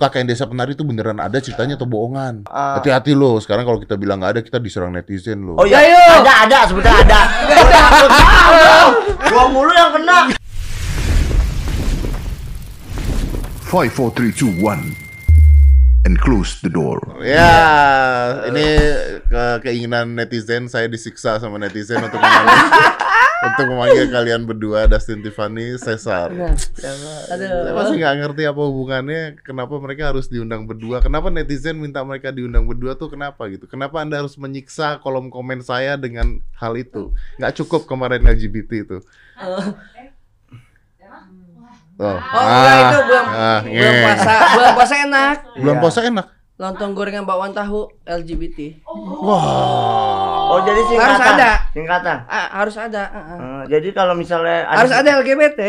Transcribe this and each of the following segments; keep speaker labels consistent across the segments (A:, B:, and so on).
A: kakek desa penari itu beneran ada ceritanya atau bohongan.
B: Ah.
A: Hati-hati loh. Sekarang kalau kita bilang nggak ada, kita diserang netizen loh.
B: Oh iya,
C: Ayo.
B: ada ada sebetulnya ada. Gua mulu yang kena.
D: Five, four, three, two, one, and close the door.
A: Ya, ini ke keinginan netizen saya disiksa sama netizen untuk memanggil, untuk memanggil kalian berdua Dustin Tiffany Cesar. Saya
C: aduh.
A: masih nggak ngerti apa hubungannya kenapa mereka harus diundang berdua. Kenapa netizen minta mereka diundang berdua tuh kenapa gitu? Kenapa Anda harus menyiksa kolom komen saya dengan hal itu? Nggak cukup kemarin LGBT itu. Oh,
C: Oh enggak itu bulan
A: ah,
C: bulan
A: nge.
C: puasa, bulan puasa enak.
B: Iya.
A: puasa enak.
C: Lontong gorengan bakwan tahu LGBT.
A: Wah.
B: Oh jadi singkatan.
C: Harus ada.
B: Singkatan.
C: Ah, harus ada. ah, ah.
B: Eh, jadi kalau misalnya
C: Harus ada LGBT.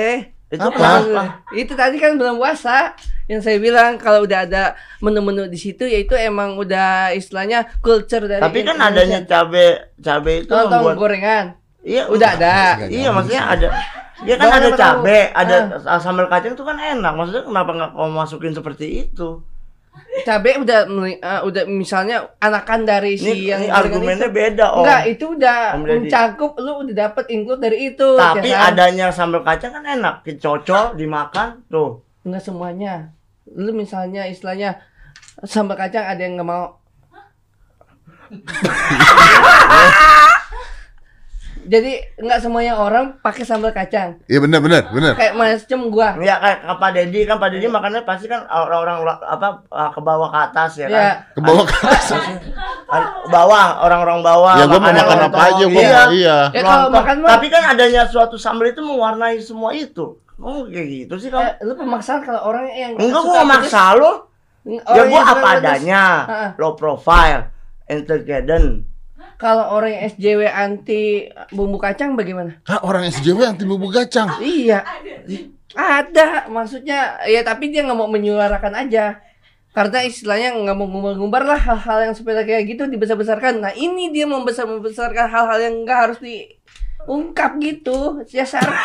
B: Itu
A: Apa?
B: kenapa?
C: Itu tadi kan belum puasa yang saya bilang kalau udah ada menu-menu di situ yaitu emang udah istilahnya culture dari
B: Tapi kan
C: Indonesia.
B: adanya cabe cabe itu
C: lontong
B: membuat
C: gorengan.
B: Iya,
C: Udah ada.
B: Iya, maksudnya ada Iya kan ada
C: apa
B: cabe,
C: tahu?
B: ada sambal kacang itu kan enak. Maksudnya kenapa nggak kau masukin seperti itu?
C: Cabe udah ah, udah misalnya anakan dari si
B: Ini,
C: yang
B: ini argumennya
C: itu.
B: beda, Om.
C: Enggak, itu udah
B: Om Deddy.
C: mencakup lu udah dapet include dari itu.
B: Tapi
C: ya kan?
B: adanya sambal kacang kan enak, dicocol, dimakan, tuh.
C: Enggak semuanya. Lu misalnya istilahnya sambal kacang ada yang nggak mau. Jadi nggak semuanya orang pakai sambal kacang.
A: Iya benar benar benar.
C: Kayak macam gua.
B: Ya kayak Pak Deddy kan Pak Deddy makannya pasti kan orang-orang apa uh, ke bawah ke atas ya kan.
C: Ya.
A: Ke bawah ke atas.
B: Bawah, orang-orang bawah.
A: Ya gua mau makan apa aja gua.
B: Iya.
A: Iya.
C: Ya kalau makan mah
B: Tapi kan adanya suatu sambal itu mewarnai semua itu. Oh kayak gitu sih kamu.
C: eh, lu pemaksaan kalau orang yang
B: Enggak gua maksa lo.
C: orang
B: Ya gua apa adanya. Low profile, entertainment.
C: Kalau orang yang SJW anti bumbu kacang bagaimana?
A: Hah, orang SJW anti bumbu kacang.
C: Iya. Ada, maksudnya ya tapi dia nggak mau menyuarakan aja. Karena istilahnya nggak mau ngumbar-ngumbar lah hal-hal yang sepele kayak gitu dibesar-besarkan. Nah ini dia membesar membesarkan hal-hal yang nggak harus diungkap gitu. Dasar.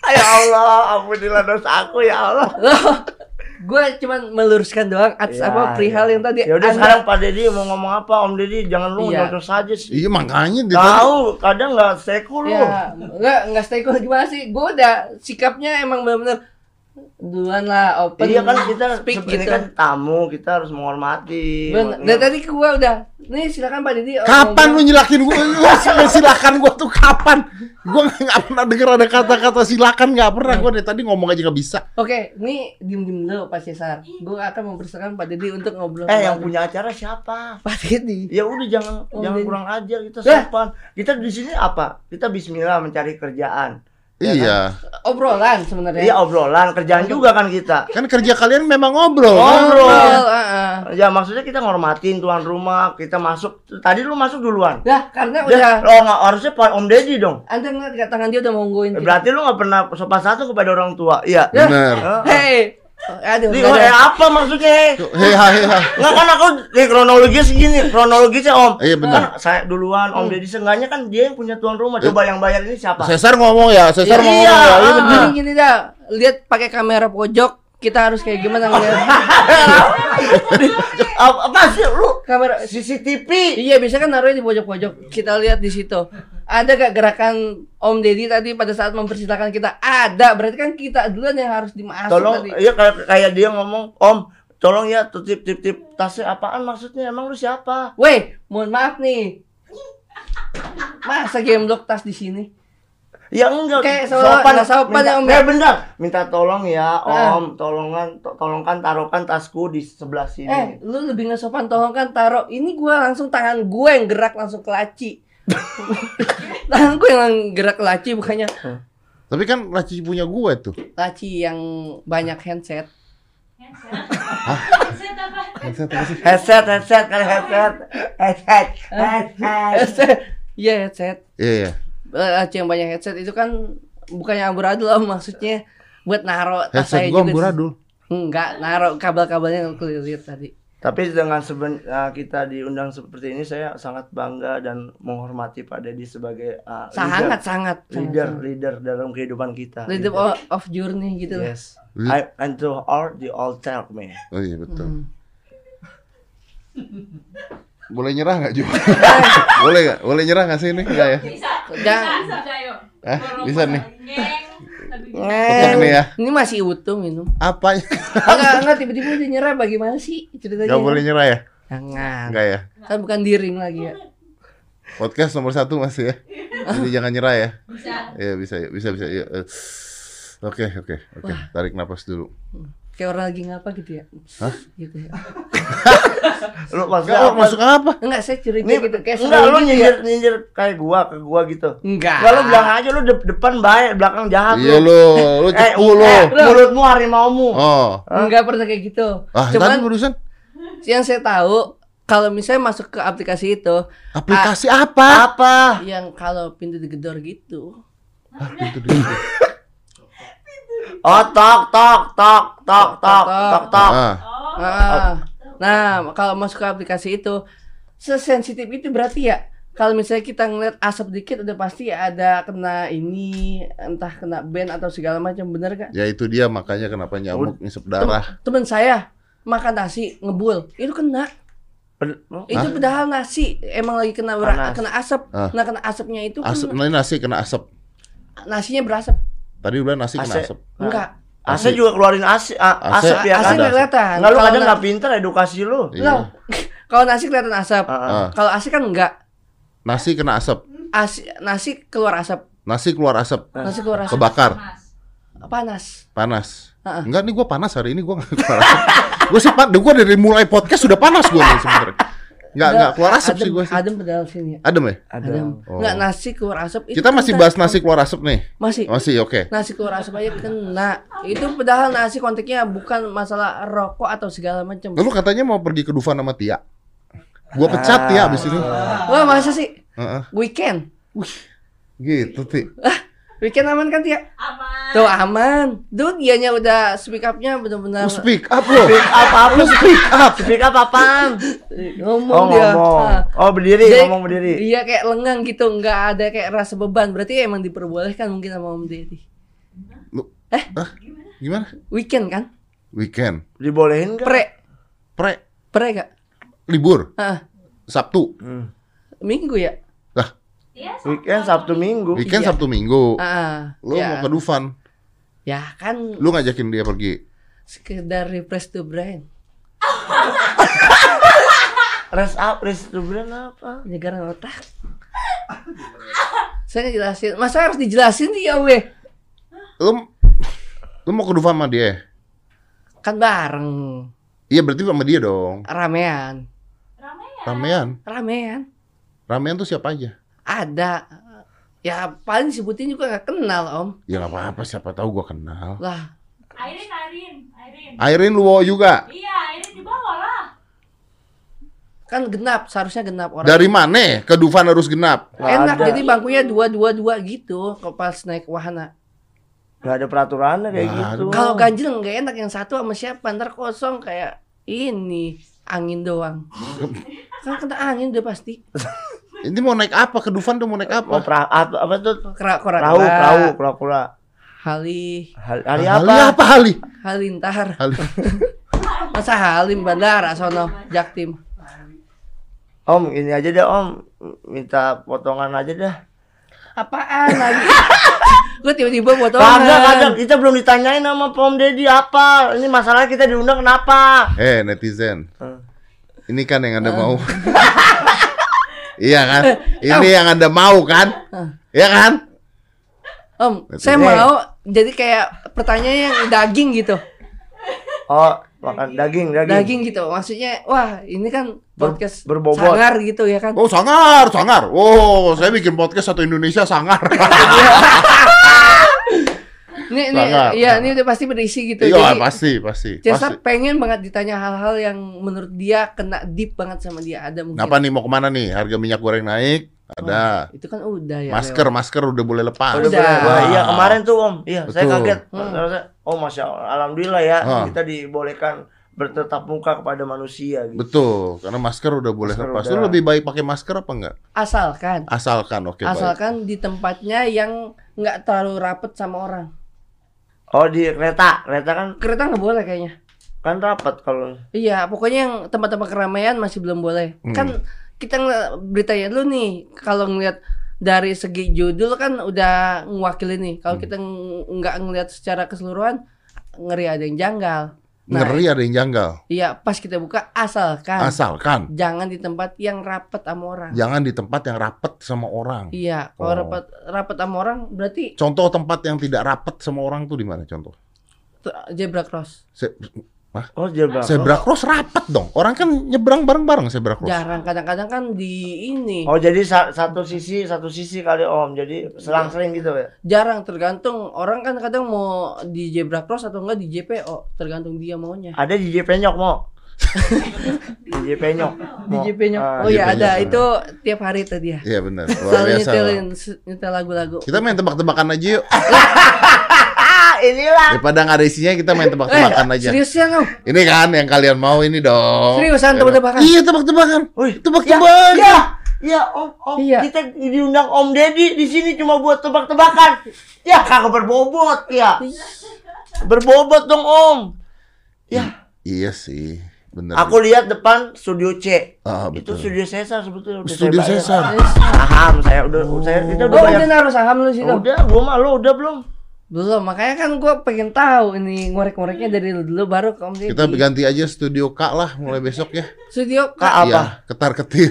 B: Ya Allah, ampunilah dosa aku ya Allah.
C: Gue cuman meluruskan doang atas
B: Ya,
C: apa perihal
B: ya.
C: yang tadi.
B: Ya udah sekarang Pak Deddy mau ngomong apa? Om Deddy jangan lu
C: Iya.
B: nyodok saja sih.
A: Iya makanya dia
B: Tahu, kadang nggak seku lu.
C: Ya, enggak enggak stay cool gimana sih? Gue udah sikapnya emang benar-benar duluan lah open.
B: Iya kan kita
C: speak
B: sebenarnya
C: gitu.
B: kan tamu, kita harus menghormati.
C: Ben, dari tadi gua udah. Nih silakan Pak Didi.
A: Kapan lu nyelakin gua? Lu silakan gua tuh kapan? Gua nggak pernah denger ada kata-kata silakan nggak pernah. Gua dari tadi ngomong aja nggak bisa.
C: Oke, nih diem-diem dulu Pak Cesar. Gua akan mempersilakan Pak Didi untuk ngobrol.
B: Eh yang punya acara siapa?
C: Pak Didi.
B: Ya udah jangan
C: Om
B: jangan
C: Deddy.
B: kurang ajar kita sopan. Kita di sini apa? Kita bismillah mencari kerjaan. Ya
A: Iya.
C: Obrolan sebenarnya.
B: Iya obrolan, kerjaan juga kan kita.
A: Kan kerja kalian memang ngobrol.
B: Ngobrol.
C: Ngobrol, ah.
B: Ya maksudnya kita ngormatin tuan rumah, kita masuk. Tadi lu masuk duluan.
C: Lah, karena
B: Ya,
C: udah
B: oh nggak harusnya Pak Om Deddy dong.
C: Anda ngeliat gak tangan dia udah monggoin. kita.
B: Berarti lu nggak pernah sopan satu kepada orang tua. Iya.
C: Ya.
A: Bener.
C: Hei. Aduh, nggak
B: oh,
C: ada.
B: eh, apa maksudnya?
A: Hei hai hei. hai.
B: Nggak kan aku di kronologis segini, kronologisnya Om.
A: Iya, benar.
B: Kan saya duluan, Om Deddy seenggaknya kan dia yang punya tuan rumah. Coba yang bayar ini siapa?
A: Cesar ngomong ya, Cesar
B: Iya,
A: ngomong ya. Iya
B: ah.
A: bener.
C: Gini gini dah. Lihat pakai kamera pojok, kita harus kayak gimana ngeliat
B: apa, apa sih lu?
C: kamera
B: CCTV.
C: Iya, biasa kan naruhnya di pojok-pojok. Kita lihat di situ. Ada gak gerakan Om Deddy tadi pada saat mempersilahkan kita? Ada. Berarti kan kita duluan yang harus dimasuk
B: Tolong,
C: tadi.
B: iya kayak kayak dia ngomong, Om, tolong ya titip tip tip tasnya apaan maksudnya? Emang lu siapa?
C: Weh, mohon maaf nih. Masa game block tas di sini?
B: Ya enggak.
C: Kayak seolah- nggak sopan
B: minta,
C: ya, Om,
B: Eh,
C: ya?
B: bentar. Minta tolong ya,
C: Ah.
B: Om. Tolongan, to- tolongkan taruhkan tasku di sebelah sini.
C: Eh, lu lebih nggak sopan tolong kan taruh. Ini gua langsung tangan gue yang gerak langsung ke laci. tangan gue yang gerak laci bukannya
A: Tapi kan laci punya gue tuh.
C: laci yang banyak handset.
A: Headset apa sih?
B: Headset, headset, kan headset. Headset, headset.
C: Headset. Iya headset.
A: Iya iya.
C: Eh, Laci yang banyak headset itu kan bukannya amburadul om maksudnya buat naro tas
A: Headset
C: saya juga. di-
A: amburadul.
C: Enggak, naro kabel-kabelnya lihat tadi.
B: Tapi dengan seben, uh, kita diundang seperti ini saya sangat bangga dan menghormati Pak Dedi sebagai uh,
C: sangat sangat
B: leader,
C: sangat.
B: leader, leader dalam kehidupan kita.
C: leader of, of journey gitu lah.
B: Yes. I, and to all the all tell me.
A: Oh iya betul.
C: Hmm.
A: Boleh nyerah nggak juga? Boleh nggak? Boleh nyerah nggak sih ini? Nggak ya?
E: Bisa.
C: Jangan.
E: Bisa.
A: Eh,
E: Kalau
A: bisa nih. Nih ya.
C: Ini masih utuh minum.
A: Apa?
C: Enggak, enggak tiba-tiba dia nyerah bagaimana sih ceritanya?
A: Nggak boleh nyerah ya?
C: Jangan.
A: Enggak ya?
C: Kan bukan di ring lagi ya.
A: Podcast nomor satu masih ya. Jadi jangan nyerah ya.
E: bisa.
A: Iya bisa ya, bisa bisa. Iya. eh. Oke oke oke. Tarik napas dulu.
C: Kayak orang lagi ngapa gitu ya.
A: Hah?
C: Gitu ya.
B: Lu
A: Enggak,
B: apa?
A: masuk apa?
C: Enggak, saya curiga
B: Ini
C: gitu kayak
B: enggak lu
C: gitu ya.
B: nyindir nyindir kayak gua ke gua gitu.
C: Enggak.
B: Enggak lu bilang aja lu de- depan baik, belakang jahat
A: Iya lu, lu
B: Eh,
A: cepu lu.
B: eh, mulutmu harimaumu.
A: Oh.
C: Enggak pernah kayak gitu.
A: Ah, tadi
C: Cuman
A: barusan
C: yang saya tahu kalau misalnya masuk ke aplikasi itu
A: aplikasi apa?
B: Apa?
C: yang kalau pintu digedor gitu.
A: Ah, pintu di
B: Oh, tok tok tok tok tok tok tok.
A: Ah,
E: Oh,
C: Ah. Nah, kalau masuk ke aplikasi itu sesensitif itu berarti ya kalau misalnya kita ngeliat asap dikit udah pasti ada kena ini entah kena band atau segala macam bener gak?
A: ya itu dia makanya kenapa nyamuk ngisep darah.
C: Temen saya makan nasi ngebul itu kena
B: Pen- oh,
C: itu padahal nasi emang lagi kena ber-
B: Panas.
C: kena asap
A: Ah.
C: nah kena asapnya itu kan
A: Asap, nah, nasi kena asap.
C: nasinya berasap
A: Tadi udah nasi kena
B: AC.
A: asap.
C: enggak
B: AC juga keluarin AC, a-
A: AC.
B: asap ya
C: AC
B: kan?
C: nggak kelihatan
B: Enggak lu
C: Kalau
B: kadang nggak pinter edukasi lu.
A: Iya.
C: Loh, kalau nasi kelihatan asap
B: Ah, ah.
A: Ah,
C: kalau AC kan enggak
A: nasi kena asap.
C: Asi, nasi keluar asap
A: Nasi keluar asap.
C: nasi keluar asap
A: Kebakar.
C: Panas
A: Panas.
C: Ah, ah.
A: Enggak nih gua panas hari ini gua enggak keluar asap. gua sih panas, gua dari mulai podcast sudah panas gua nih sebenarnya. Enggak enggak keluar asap
C: adem,
A: sih gua sih.
C: Adem padahal sini ya.
A: Adem ya?
C: Adem.
A: Oh.
C: Enggak nasi keluar asap itu
A: Kita masih bahas nasi keluar asap nih.
C: Masih.
A: Masih oke.
C: Nasi keluar asap aja kena. Itu padahal nasi konteksnya bukan masalah rokok atau segala macam.
A: Lalu katanya mau pergi ke Dufan sama Tia. Gua pecat Tia abis ini.
C: Wah, masa sih?
A: Heeh.
C: Weekend.
A: Gitu, Ti.
C: Weekend aman kan, Tia?
E: Aman.
C: Tuh aman. Tuh dianya udah speak up-nya benar-benar
A: Lu speak up lo.
B: Apa apa lu speak up? Speak up apaan?
C: ngomong
B: Oh
C: dia.
B: ngomong. Oh berdiri,
C: Jadi,
B: ngomong berdiri.
C: Iya kayak lengang gitu, nggak ada kayak rasa beban. Berarti emang diperbolehkan mungkin sama Om Deddy.
A: Lu,
C: Eh?
A: Hah? Gimana?
C: Weekend kan?
A: Weekend.
B: Dibolehin enggak?
C: Pre,
A: Pre
C: pre gak?
A: libur
C: Ah,
A: Sabtu.
B: Hmm.
C: minggu ya?
E: Iya,
B: Weekend Sabtu Minggu.
A: weekend
C: Iya.
A: Sabtu Minggu.
C: Ah,
A: Lu
C: ya.
A: mau ke Dufan.
C: Ya kan
A: Lu ngajakin dia pergi.
C: sekedar refresh the brain,
B: Rest up, rest to brand apa?
C: penyegaran otak. Saya ngejelasin, masa harus dijelasin sih ya weh?
A: Lu lu mau ke Dufan sama dia?
C: Kan bareng,
A: Iya berarti sama dia dong.
C: ramean,
E: Ramai ya.
A: Ramean.
C: ramean.
A: Ramean tuh siapa aja?
C: Ada, ya paling disebutin juga nggak kenal om.
A: Ya nggak apa-apa, siapa tahu gua kenal.
C: Lah,
E: Airin, Airin, Airin.
A: Airin lu bawa juga.
E: Iya, Airin dibawa lah.
C: kan genap, seharusnya genap orang.
A: Dari mana? Ke Dufan harus genap.
B: Nggak
C: Enak,
B: ada.
C: jadi bangkunya dua dua dua gitu, kalau pas naik wahana.
B: Gak ada peraturannya kayak
A: Nggak
B: gitu.
C: Kalau ganjil nggak enak yang satu sama siapa ntar kosong kayak ini angin doang. kan kena angin udah pasti.
A: Ini mau naik apa? Ke Dufan tuh mau naik
B: Oh,
A: apa?
B: pra, apa, apa tuh?
C: Kera kora
B: Perahu, perahu, pura-pura.
C: Hali
B: hari
A: Hali
B: apa?
A: apa Hali?
C: Halintar.
A: Hali.
C: Masa Halim Bandara sono Jaktim.
B: Om, ini aja deh Om. Minta potongan aja dah.
C: Apaan lagi? Gue tiba-tiba
B: Kagak,
C: potongan.
B: kagak. Kita belum ditanyain sama Pom Deddy apa. Ini masalahnya kita diundang kenapa?
A: Eh netizen,
B: Hmm.
A: ini kan yang anda mau. iya kan? Ini yang anda mau kan? Iya kan?
C: Om, saya
B: Eh.
C: mau jadi kayak pertanyaan yang daging gitu.
B: Oh, makan daging, daging.
C: Daging gitu. Maksudnya, wah, ini kan
B: Ber-
C: podcast
B: berbobot.
C: sangar gitu ya kan.
A: Oh sangar, sangar. Oh, saya bikin podcast satu Indonesia sangar.
C: Ini ini ya ini udah pasti berisi gitu.
A: Iya
C: Jadi
A: pasti, pasti.
C: Cesa
A: pasti.
C: pengen banget ditanya hal-hal yang menurut dia kena deep banget sama dia. Ada mungkin.
A: Kenapa nih mau ke mana nih? Harga minyak goreng naik? Ada.
C: Itu kan udah ya.
A: Masker, masker udah boleh lepas.
B: Udah,
C: Udah.
B: boleh. Wah, iya kemarin tuh Om. Iya, saya
A: Betul.
B: kaget.
C: Hmm.
B: Oh, masya Allah, alhamdulillah ya
A: Ah.
B: kita dibolehkan bertetap muka kepada manusia gitu.
A: Betul, karena masker udah boleh
B: Masker
A: lepas.
B: udah.
A: Lu lebih baik pakai masker apa enggak?
C: Asalkan
A: Asalkan, oke baik.
C: asalkan di tempatnya yang nggak terlalu rapet sama orang.
B: Oh di kereta, kereta kan
C: Kereta nggak boleh kayaknya.
B: kan rapat kalau
C: Iya, pokoknya yang tempat-tempat keramaian masih belum boleh.
A: Hmm.
C: Kan kita beritanya dulu nih, kalau ngelihat dari segi judul kan udah ngewakili nih. Kalau
A: Hmm.
C: kita ng- nggak ngelihat secara keseluruhan, ngeri ada yang janggal. Nah,
A: Ngeri ada yang janggal.
C: Iya, pas kita buka asalkan
A: Asalkan
C: jangan di tempat yang rapet sama orang.
A: jangan di tempat yang rapet sama orang.
C: Iya, kalau
A: Oh.
C: rapet rapet sama orang berarti
A: Contoh tempat yang tidak rapet sama orang tuh di mana contoh?
C: zebra cross.
A: Se-
B: oh jilbab.
A: Zebra cross rapet dong. Orang kan nyebrang bareng-bareng zebra cross.
C: Jarang kadang-kadang kan di ini.
B: Oh jadi sa- satu sisi satu sisi kali om. Jadi selang-seling gitu ya.
C: Jarang tergantung orang kan kadang mau di zebra cross atau enggak di JPO, tergantung dia maunya.
B: Ada di JP Penyok mau. di JP Penyok.
C: Di. JP-nya.
B: Ah,
C: oh iya
A: JP-nya,
C: ada, itu tiap hari tadi ya.
A: Iya benar.
C: Selalu
A: biasa.
C: nyetelin nyetel lagu-lagu.
A: Kita main tebak-tebakan aja yuk.
B: Ah inilah.
A: Daripada nggak ada isinya kita main tebak-tebakan aja.
C: Eh, Seriusan lu?
A: Ini kan yang kalian mau ini dong.
C: Seriusan tebak-tebakan?
A: Iya tebak-tebakan. Tebak-tebakan.
B: Ya, ya om, om.
C: Iya.
B: Kita diundang Om Deddy di sini cuma buat tebak-tebakan. Ya kagak berbobot ya. Berbobot dong Om. Ya,
A: Iya sih. Bener.
B: aku lihat depan studio C.
A: Ah,
B: Itu
A: betul.
B: studio Cesar sebetulnya udah
A: Studio
B: saya.
A: Cesar.
B: Saham saya udah saya kita udah
C: Oh,
B: bayar.
C: udah naruh saham lu situ?
B: Udah, gua mah lo udah belum?
C: Belum, makanya kan gua pengen tahu ini ngorek-ngoreknya dari lu dulu baru ke Om Deddy.
A: Kita ganti aja studio Kak lah mulai besok ya.
C: Studio
B: Kak apa?
A: Iya, ketar-ketir.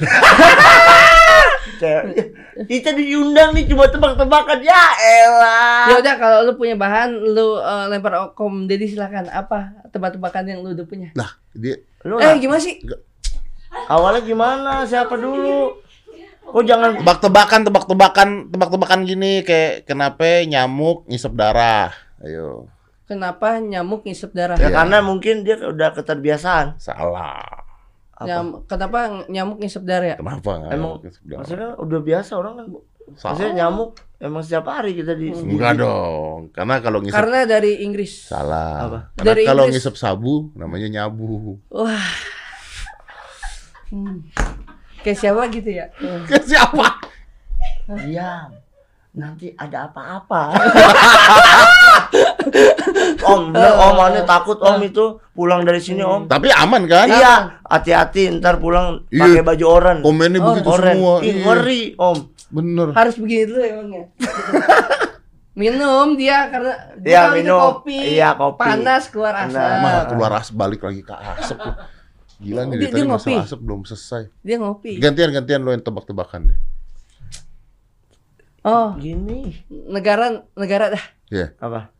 B: Saya- kita diundang nih cuma tebak-tebakan. Ya elah.
C: Ya udah kalau lu punya bahan lu eh, lempar ke Om Deddy silakan. Apa tebak-tebakan yang lu udah punya?
A: Lah, dia
B: Lu
C: Eh, gimana sih?
B: awalnya gimana? Siapa dulu? Kok jangan
A: tebak-tebakan, tebak-tebakan, tebak-tebakan gini kayak kenapa nyamuk ngisep darah. Ayo.
C: Kenapa nyamuk ngisep darah?
B: Ya
A: Iya.
B: karena mungkin dia udah keterbiasaan.
A: Salah.
B: Apa?
C: Nyam- kenapa nyamuk ngisep darah ya?
A: Kenapa
B: Emang
A: ngisep darah?
B: maksudnya udah biasa orang kan.
A: Salah.
B: Maksudnya nyamuk emang setiap hari kita di
A: Enggak dong. Karena kalau ngisep
C: Karena dari Inggris.
A: salah.
B: Apa?
A: Karena
C: Dari
A: kalau
C: Inggris.
A: ngisep sabu namanya nyabu.
C: Wah. Hmm. Kayak siapa gitu ya? Hmm.
A: Ke siapa?
B: Diam. Nanti ada apa-apa. om, bener, om aneh takut om itu pulang dari sini om.
A: Tapi aman kan?
B: Iya, hati-hati ntar pulang
A: Iya.
B: pakai baju oranye.
A: Komennya
C: Oh,
A: begitu
B: Oren.
A: semua.
B: Ih,
A: Iya.
B: ngeri om.
A: Bener.
C: Harus begini dulu emangnya. minum dia karena dia
B: Iya,
C: itu
B: minum.
C: kopi.
B: Iya, kopi.
C: Panas keluar asap.
A: Mah keluar asap balik lagi ke asap. Gila nih
C: Dia- dia
A: tadi
C: ngopi.
A: masalah asap belum selesai.
C: Dia ngopi.
A: Gantian gantian lo yang tebak-tebakan deh.
C: Oh,
B: Gini.
C: negara negara dah.
A: Ya,
B: Apa?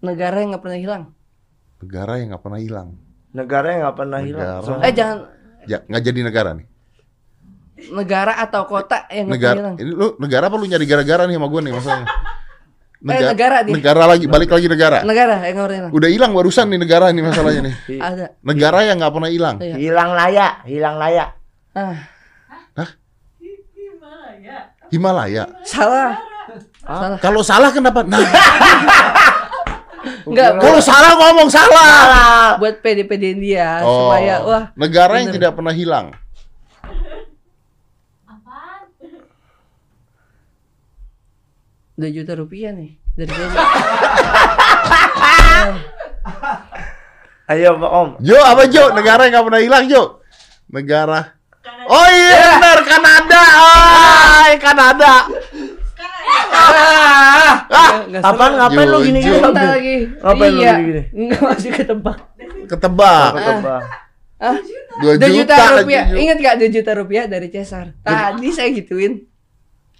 C: Negara yang nggak pernah hilang.
A: negara yang nggak pernah hilang.
B: Negara yang nggak pernah hilang.
A: Negara.
B: So-
C: Eh jangan
A: Ya, nggak jadi negara nih.
C: negara atau kota yang nggak pernah
A: Negara.
C: hilang.
A: Ini lu negara apa lu nyari gara-gara nih sama gue nih masalahnya?
C: Eh, negara dia.
A: Negara lagi, balik lagi negara.
C: Negara yang nggak pernah hilang.
A: Udah hilang barusan nih negara nih masalahnya nih.
C: Ada.
A: Negara yang nggak pernah hilang.
C: Iya.
B: Hilang layak, hilang layak.
C: Ah,
A: Himalaya.
C: salah.
B: Ah.
C: Salah.
A: Kalau salah kenapa? Nah,
C: Enggak,
A: kalau salah ngomong salah.
B: Salah.
C: buat PD-PD dia
A: Oh,
C: supaya wah
A: negara yang
C: bener.
A: tidak pernah hilang.
E: Apaan?
C: 2 juta rupiah nih dari dia.
B: Ayo Pak Om.
A: Jo, apa Jo? Negara yang nggak pernah hilang Jo? Negara. Oh iya benar Kanada. Ah, Kanada.
C: Ah, seru.
B: ngapain lu gini gini?
C: Lagi.
B: Ngapain lu
C: iya.
B: gini-gini?
C: Enggak masih ketebak.
A: Ketebak.
B: Ketebak.
C: Ah,
A: Dua
C: 2 juta,
A: juta,
C: rupiah. Ingat gak 2 juta rupiah dari Cesar? Tadi saya gituin.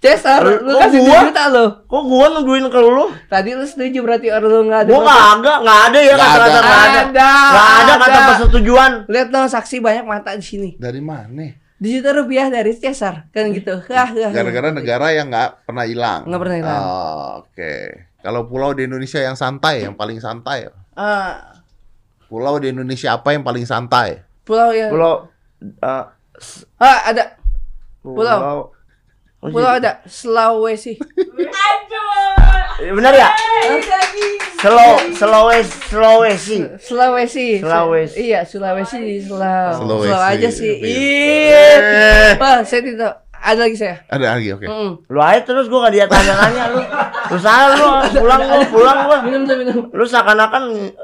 C: Cesar,
B: Lu-
C: lu
B: kok
C: kasih 2
B: gua?
C: juta lo.
B: Kok gua nuduhin ke lu?
C: Tadi lu setuju berarti orang lu enggak ada.
B: Gua
C: apa-apa.
B: kagak, nggak ada ya kata-kata
A: ada.
B: nggak ada.
C: Ada,
B: Nggak ada kata
C: ada.
B: persetujuan.
C: Lihat dong saksi banyak mata di sini.
A: Dari mana?
C: 2 juta rupiah dari Cesar. Kan gitu. Hah, hah.
A: Gara-gara negara yang nggak pernah hilang.
C: Nggak pernah hilang.
A: Oh, Oke. Kalau pulau di Indonesia yang santai, yang paling santai.
C: Ah,
A: Pulau di Indonesia apa yang paling santai?
C: pulau yang
B: Pulau uh,
C: Ah, ada.
B: pulau Oh,
C: Pulau
B: jadi-
C: ada Sulawesi.
E: Aduh.
B: Eh, Benar ya? Slow, Sulawesi, Sulawesi.
C: Sulawesi.
B: Sulawesi.
C: Iya, Sulawesi di Selau.
A: Sulawesi.
C: Selau aja sih.
A: Iya.
C: Iya. Wah, saya tidak ada lagi saya.
A: Ada lagi, oke.
C: Mm.
B: Lu aja terus gua gak dia tanya-tanya lu. Lu salah lu, pulang lu, pulang gua.
C: Minum minum.
B: Lu seakan-akan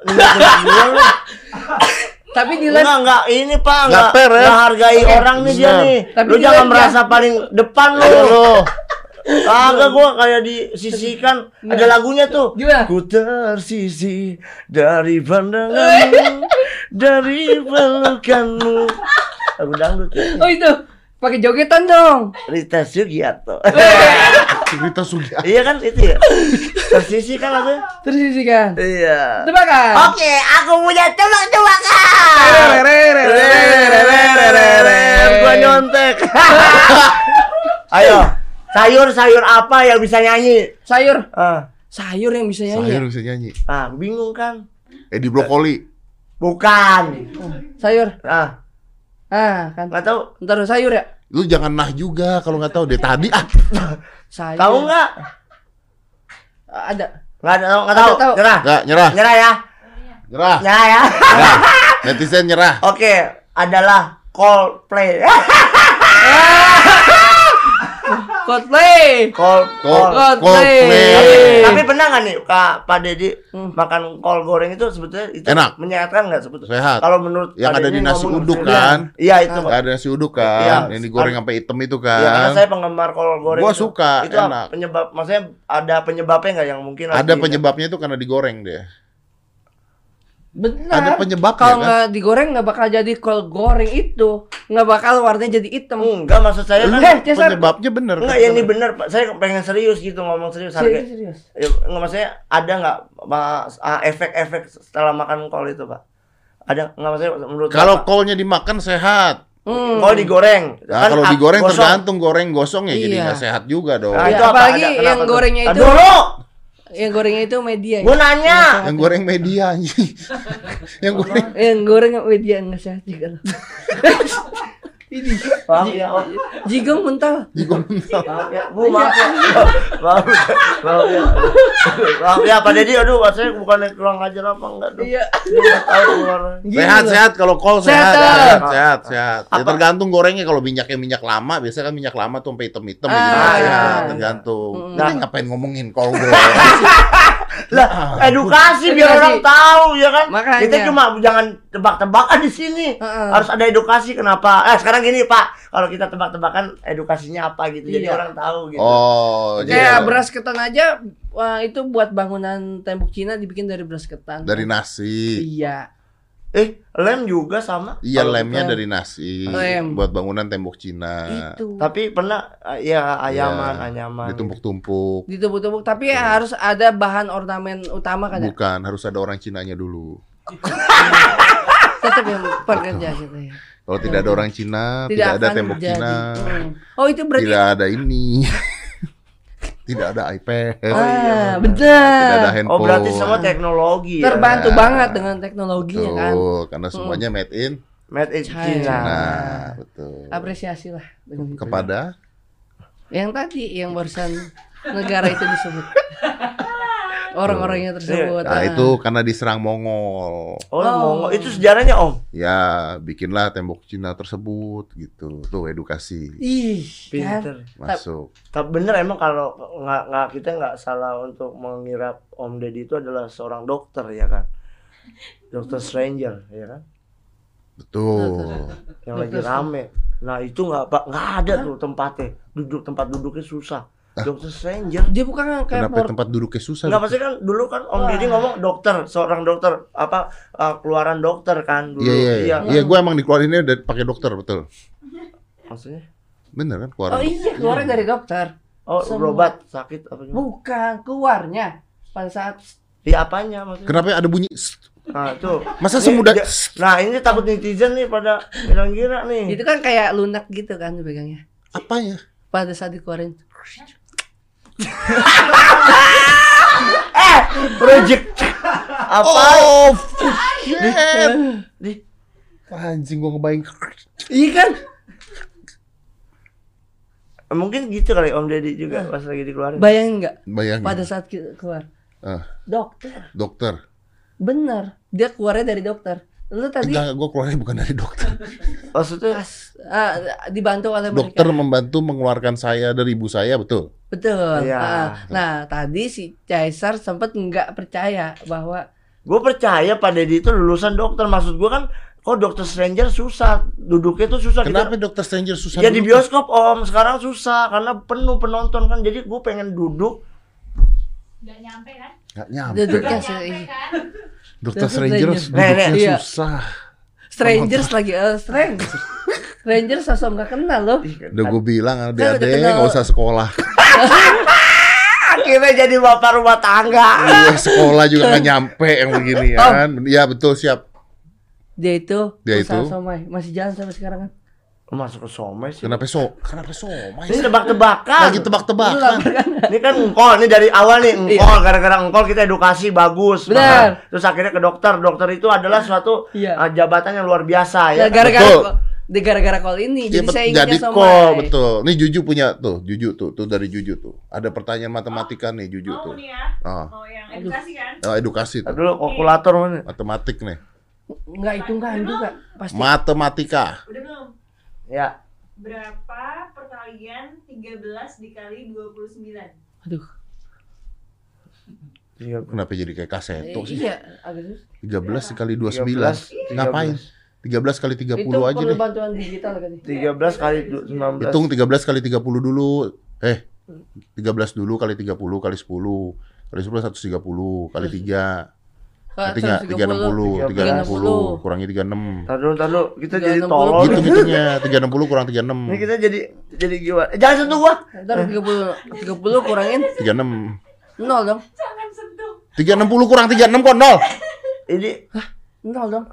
B: gua lu.
C: Tapi di live
B: Enggak, enggak ini Pak,
A: Nggak
B: enggak
A: fair, ya?
B: enggak hargai orang nih dia nih.
C: Tapi
B: lu jangan merasa paling depan lu.
A: Lu.
B: Kagak gua kayak disisihkan. Ada lagunya tuh.
C: Gimana?
B: Ku tersisih dari pandanganmu, dari pelukanmu. Lagu dangdut ya.
C: Oh itu. Pakai jogetan dong.
B: Rita Sugiarto.
A: Cerita Sugiarto.
B: iya kan itu ya. Tersisih kan lagunya?
C: Terus isi kan.
B: Iya.
C: Tebakan.
B: Oke, aku punya tebak-tebakan. Gua nyontek. Ayo, sayur-sayur apa yang bisa nyanyi?
C: Sayur.
B: Ah,
C: Sayur yang bisa nyanyi.
A: Sayur
C: ya?
A: bisa nyanyi.
B: ah bingung kan?
A: Edi Brokoli.
B: Bukan.
C: Sayur.
B: Ah,
C: Ah, kan.
B: nggak tahu.
C: Ntar sayur ya.
A: Lu jangan nah juga kalau nggak tahu deh tadi ah.
C: Sayur.
B: Tahu nggak?
C: Ada.
B: Nggak ada, nggak
C: Ada
B: tahu.
C: tahu.
B: Nyerah.
A: Nggak, nyerah.
B: Nyerah ya.
A: Nyerah.
B: Nyerah ya.
A: Nyerah. Netizen nyerah.
B: Oke, adalah Coldplay.
C: Coldplay.
B: Col
A: Col-
B: col-
C: Coldplay.
A: Coldplay.
B: Tapi pernah nggak nih Kak Pak Dedi
C: Hmm.
B: makan kol goreng itu sebetulnya itu
A: Enak.
B: menyehatkan nggak sebetulnya?
A: Sehat.
B: Kalau menurut
A: Yang
B: Pak
A: ada
B: Dedi
A: di nasi uduk
B: Iya.
A: kan?
B: Iya itu. Pak.
A: Nggak ada nasi uduk kan?
B: Iya.
A: Yang digoreng sampai hitam itu kan?
B: Iya, karena saya penggemar kol goreng.
A: Gua
B: itu.
A: suka,
B: Itu
A: enak.
B: penyebab maksudnya ada penyebabnya nggak yang mungkin
A: Ada
B: lagi-
A: penyebabnya itu karena digoreng deh.
C: Benar.
A: Ada penyebabnya,
C: Kalau
A: kan?
C: nggak digoreng nggak bakal jadi kol goreng itu. Nggak bakal warnanya jadi hitam.
B: Enggak maksud saya kan
C: Eh, Cesar.
A: Penyebabnya bener.
B: Enggak, ya ini bener Pak. Saya pengen serius gitu ngomong serius harga.
C: Serius, serius.
B: Ya, enggak maksudnya ada nggak ah, efek-efek setelah makan kol itu, Pak? Ada enggak maksudnya menurut
A: Kalau kolnya dimakan sehat.
C: Hmm.
B: Kalau digoreng,
A: Nah, kalau
B: ah,
A: digoreng
B: gosong.
A: tergantung goreng gosong ya jadi
C: Iya.
A: nggak sehat juga dong.
B: Nah,
C: Iya,
B: itu apa?
C: apalagi
B: Ada-
C: yang gorengnya itu-
B: Dulu,
C: Yang gorengnya itu media.
B: gua
C: ya?
B: nanya.
A: Yang goreng media anjing. Yang goreng
C: Yang goreng media nggak sehat juga. Ini
B: Maaf ya, Om.
C: jigong mental.
A: juga
B: Maaf ya, Bu, maaf ya. Maaf, maaf ya. Maaf ya, Pak Dedi, aduh, saya bukannya kurang ajar apa enggak tuh.
C: Iya.
A: Sehat sehat kalau kol
C: Sehat,
A: sehat
C: sehat.
A: sehat. Ya tergantung gorengnya kalau minyaknya minyak lama biasanya kan minyak lama tuh sampai hitam-hitam ya sehat tergantung. Nah, ngapain ngomongin kol goreng?
B: Lah, edukasi
C: Edukasi.
B: biar orang tahu ya kan.
C: Makanya.
B: Kita cuma jangan tebak-tebakan di sini.
C: Heeh.
B: Harus ada edukasi kenapa? Eh, sekarang gini, Pak. Kalau kita tebak-tebakan edukasinya apa gitu. Jadi
C: Iya.
B: orang tahu gitu.
A: Oh,
C: Kayak
A: iya.
C: beras ketan aja wah, itu buat bangunan tembok Cina dibikin dari beras ketan.
A: dari nasi.
C: Iya.
B: Eh, lem juga sama.
A: Iya lemnya dari nasi
C: Lem.
A: buat bangunan tembok Cina.
C: Itu.
B: Tapi pernah eh, ya ayaman,
A: Iya,
B: anyaman.
A: Ditumpuk-tumpuk.
C: Ditumpuk-tumpuk tapi harus ada bahan ornamen utama kan ya?
A: Bukan, harus ada orang Cinanya dulu.
C: Tetap yang pekerja gitu ya.
A: Kalau tidak ada orang Cina, tidak, ada
C: akan
A: tembok
C: jadi.
A: Cina,
C: Hmm. Oh, itu berarti
A: tidak ada ini, tidak ada iPad,
B: Oh, iya,
C: Ah,
B: benar.
A: tidak ada handphone.
B: Oh, berarti semua teknologi ya.
C: Terbantu
A: Ya.
C: banget dengan teknologinya kan.
A: Betul, karena semuanya made in.
B: Made in
C: China.
B: China.
A: Nah, betul.
C: Apresiasi lah.
A: Kepada
C: yang tadi yang barusan negara itu disebut. Orang-orangnya tersebut.
A: Nah,
C: ah.
A: itu karena diserang Mongol.
B: Oh,
C: Oh.
B: Mongol. itu sejarahnya Om.
A: Ya, bikinlah tembok Cina tersebut gitu. Tuh edukasi
C: Ih, kan?
B: Pinter.
A: masuk.
B: Tapi bener emang kalau nggak nggak kita nggak salah untuk mengira Om Deddy itu adalah seorang dokter ya kan, dokter stranger ya kan,
A: Betul.
B: yang lagi rame. Nah itu nggak pak nggak ada tuh tempatnya, duduk tempat duduknya susah. Dokter stranger.
C: Dia bukan kayak
A: Kenapa
C: port-
A: tempat duduknya susah?
B: Nggak pasti kan dulu kan Om Deddy ngomong dokter, seorang dokter apa uh, keluaran dokter kan dulu.
A: Iya, iya, iya. Iya, gue emang dikeluarinnya dari pakai dokter, betul.
B: Maksudnya?
A: Bener kan
C: Oh
A: keluaran.
C: iya, dari dokter.
B: Oh
C: Semua.
B: berobat sakit apa gimana?
C: Bukan, keluarnya pada saat
B: Di apanya maksudnya?
A: Kenapa ada bunyi?
B: Nah tuh.
A: Masa
B: Ini
A: semudah
B: dia- Nah ini takut netizen nih pada kira-kira nih.
C: itu kan kayak lunak gitu kan dipegangnya.
A: apa ya?
C: Pada saat dikeluarin.
B: Eh, project apa?
A: Oh.
B: Di,
A: Anjing gua ngebayang.
C: Iya kan?
B: Mungkin gitu kali Om Deddy juga pas lagi dikeluarin.
C: Bayangin nggak
A: Bayangin.
C: pada saat kita keluar
A: Ah,
C: dokter
A: dokter.
C: bener dia keluarnya dari dokter lu tadi
A: Enggak, gue keluarnya bukan dari dokter.
B: Maksudnya
C: pas ah, dibantu oleh mereka
A: Dokter membantu mengeluarkan saya dari ibu saya, betul.
C: betul
B: Iya.
C: Ah, nah tadi si Caesar sempat nggak percaya bahwa
B: gue percaya Pak Deddy itu lulusan dokter. Maksud gue kan kok dokter stranger susah. Duduknya tuh susah.
A: Kenapa
B: Kita,
A: dokter stranger susah
B: ya di
A: duduk?
B: bioskop Om sekarang susah karena penuh penonton kan. Jadi gue pengen duduk.
E: Nggak nyampe kan?
A: Nggak nyampe.
C: duduknya
E: nyampe
C: sih
E: kan?
A: Dokter
C: Dokter
A: stranger duduknya.
C: Iya.
A: susah.
C: strangers lagi eh stranger strangers sosok nggak kenal loh
A: Udah gue bilang
C: Kan
A: adek-adek
C: udah kenal.
A: nggak usah sekolah.
B: Akhirnya jadi bapak rumah tangga.
A: Iya, sekolah juga nggak nyampe yang begini
C: Om.
A: kan. Iya betul siap.
C: dia itu
A: Dia itu?
C: somai masih jalan sampai sekarang kan
B: Masuk ke somai sih.
A: Kenapa so? Kenapa somai?
B: Ini tebak-tebakan.
A: Lagi tebak-tebakan.
B: Ini kan engkol, ini dari awal nih engkol, gara-gara engkol kita edukasi bagus.
C: Iya. Benar.
B: Terus akhirnya ke dokter, dokter itu adalah suatu
C: Iya.
B: uh, jabatan yang luar biasa ya.
C: Ya, gara-gara gara-gara call ini
A: Iya,
C: jadi saya
A: jadi
C: ingatnya
A: kok
C: somai
A: betul. Nih Juju punya tuh, Juju tuh, tuh dari Juju tuh. Ada pertanyaan matematika nih Juju
E: Mau
A: tuh.
E: nih ya?
A: Ah,
E: Mau yang edukasi kan?
A: oh, edukasi tuh.
B: Dulu kalkulator mana?
A: Matematik nih.
C: nggak hitungan juga pasti
A: Matematika.
E: Udah belum?
B: Ya.
E: Berapa perkalian 13 dikali 29?
C: aduh
B: Iya.
A: Kenapa jadi kayak
C: eh,
A: kaseto sih?
C: iya agak susah
A: 13 kali
B: 13.
A: 29. Ngapain? 13 kali 30
C: itu
A: aja deh.
C: bantuan digital kan
B: 13 kali du- 19.
A: Hitung 13 kali 30 dulu. Eh, 13 dulu kali 30 kali 10. Kali 10 130 kali 3. Berarti enggak 360, 360 kurangi 36.
B: Ntar dulu, ntar dulu. Kita jadi
C: 360.
B: tolol.
A: Gitu hitungnya 360 kurang 36.
B: Ini kita jadi jadi gimana? Eh, jangan sentuh gua.
C: ntar 30 30 kurangin
A: 36.
C: nol dong
E: Jangan sentuh.
A: 360 kurang 36 kok 0.
B: Ini
C: nol dong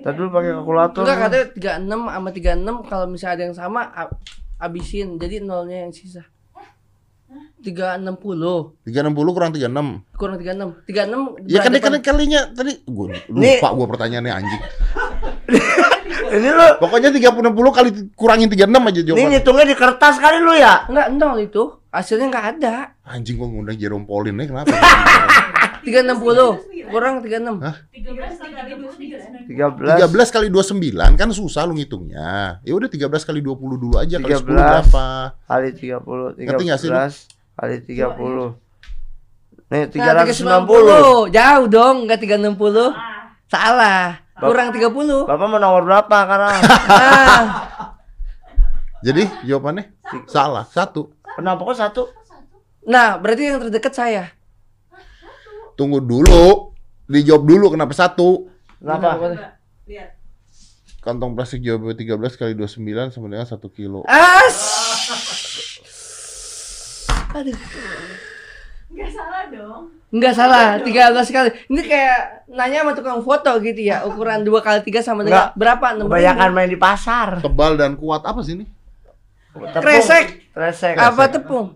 B: ntar dulu pakai kalkulator.
C: enggak katanya 36 sama 36 kalau misalnya ada yang sama abisin jadi nolnya yang sisa 360
A: 360 kurang 36.
C: kurang 36 36
A: Ya kan kan kalinya tadi gua
B: Nih.
A: lupa gua pertanyaannya anjing.
B: Ini lu
A: Pokoknya 360 kali kurangin 36 aja
B: ini
A: jawabannya.
B: ngitungnya di kertas kali lu ya?
C: enggak nol itu hasilnya enggak ada
A: Anjing gua ngundang Jerome Pauline nih kenapa?
C: 360 kurang 36
A: Hah?
E: 13 dikali 29.
B: 13
A: 13 kali 29 kan susah lu ngitungnya. Ya udah 13 kali 20 dulu aja kali 10
B: 13.
A: berapa?
B: kali 30
A: Ngerti nggak sih lu?
B: 13 kali 30 Nih
C: Nah,
B: 390
C: 390 jauh dong enggak 360
E: Ah,
C: salah kurang 30
B: Bapak mau nomor berapa sekarang?
C: nah
A: Jadi jawabannya salah satu.
B: Kenapa kok satu?
C: nah berarti yang terdekat saya
A: Tunggu dulu. Dijawab dulu kenapa satu?
B: Kenapa?
E: Lihat.
A: Kantong plastik jawab 13 kali 29 sama dengan 1 kilo.
C: as aduh
E: Nggak salah dong.
C: Enggak salah, 13 kali. Ini kayak nanya sama tukang foto gitu ya. Ukuran 2 kali 3 sama dengan
B: Enggak.
C: berapa? 6
B: Kebanyakan main di pasar.
A: Tebal dan kuat apa sih ini?
B: Tepung.
C: Kresek.
B: Kresek.
C: Apa tepung?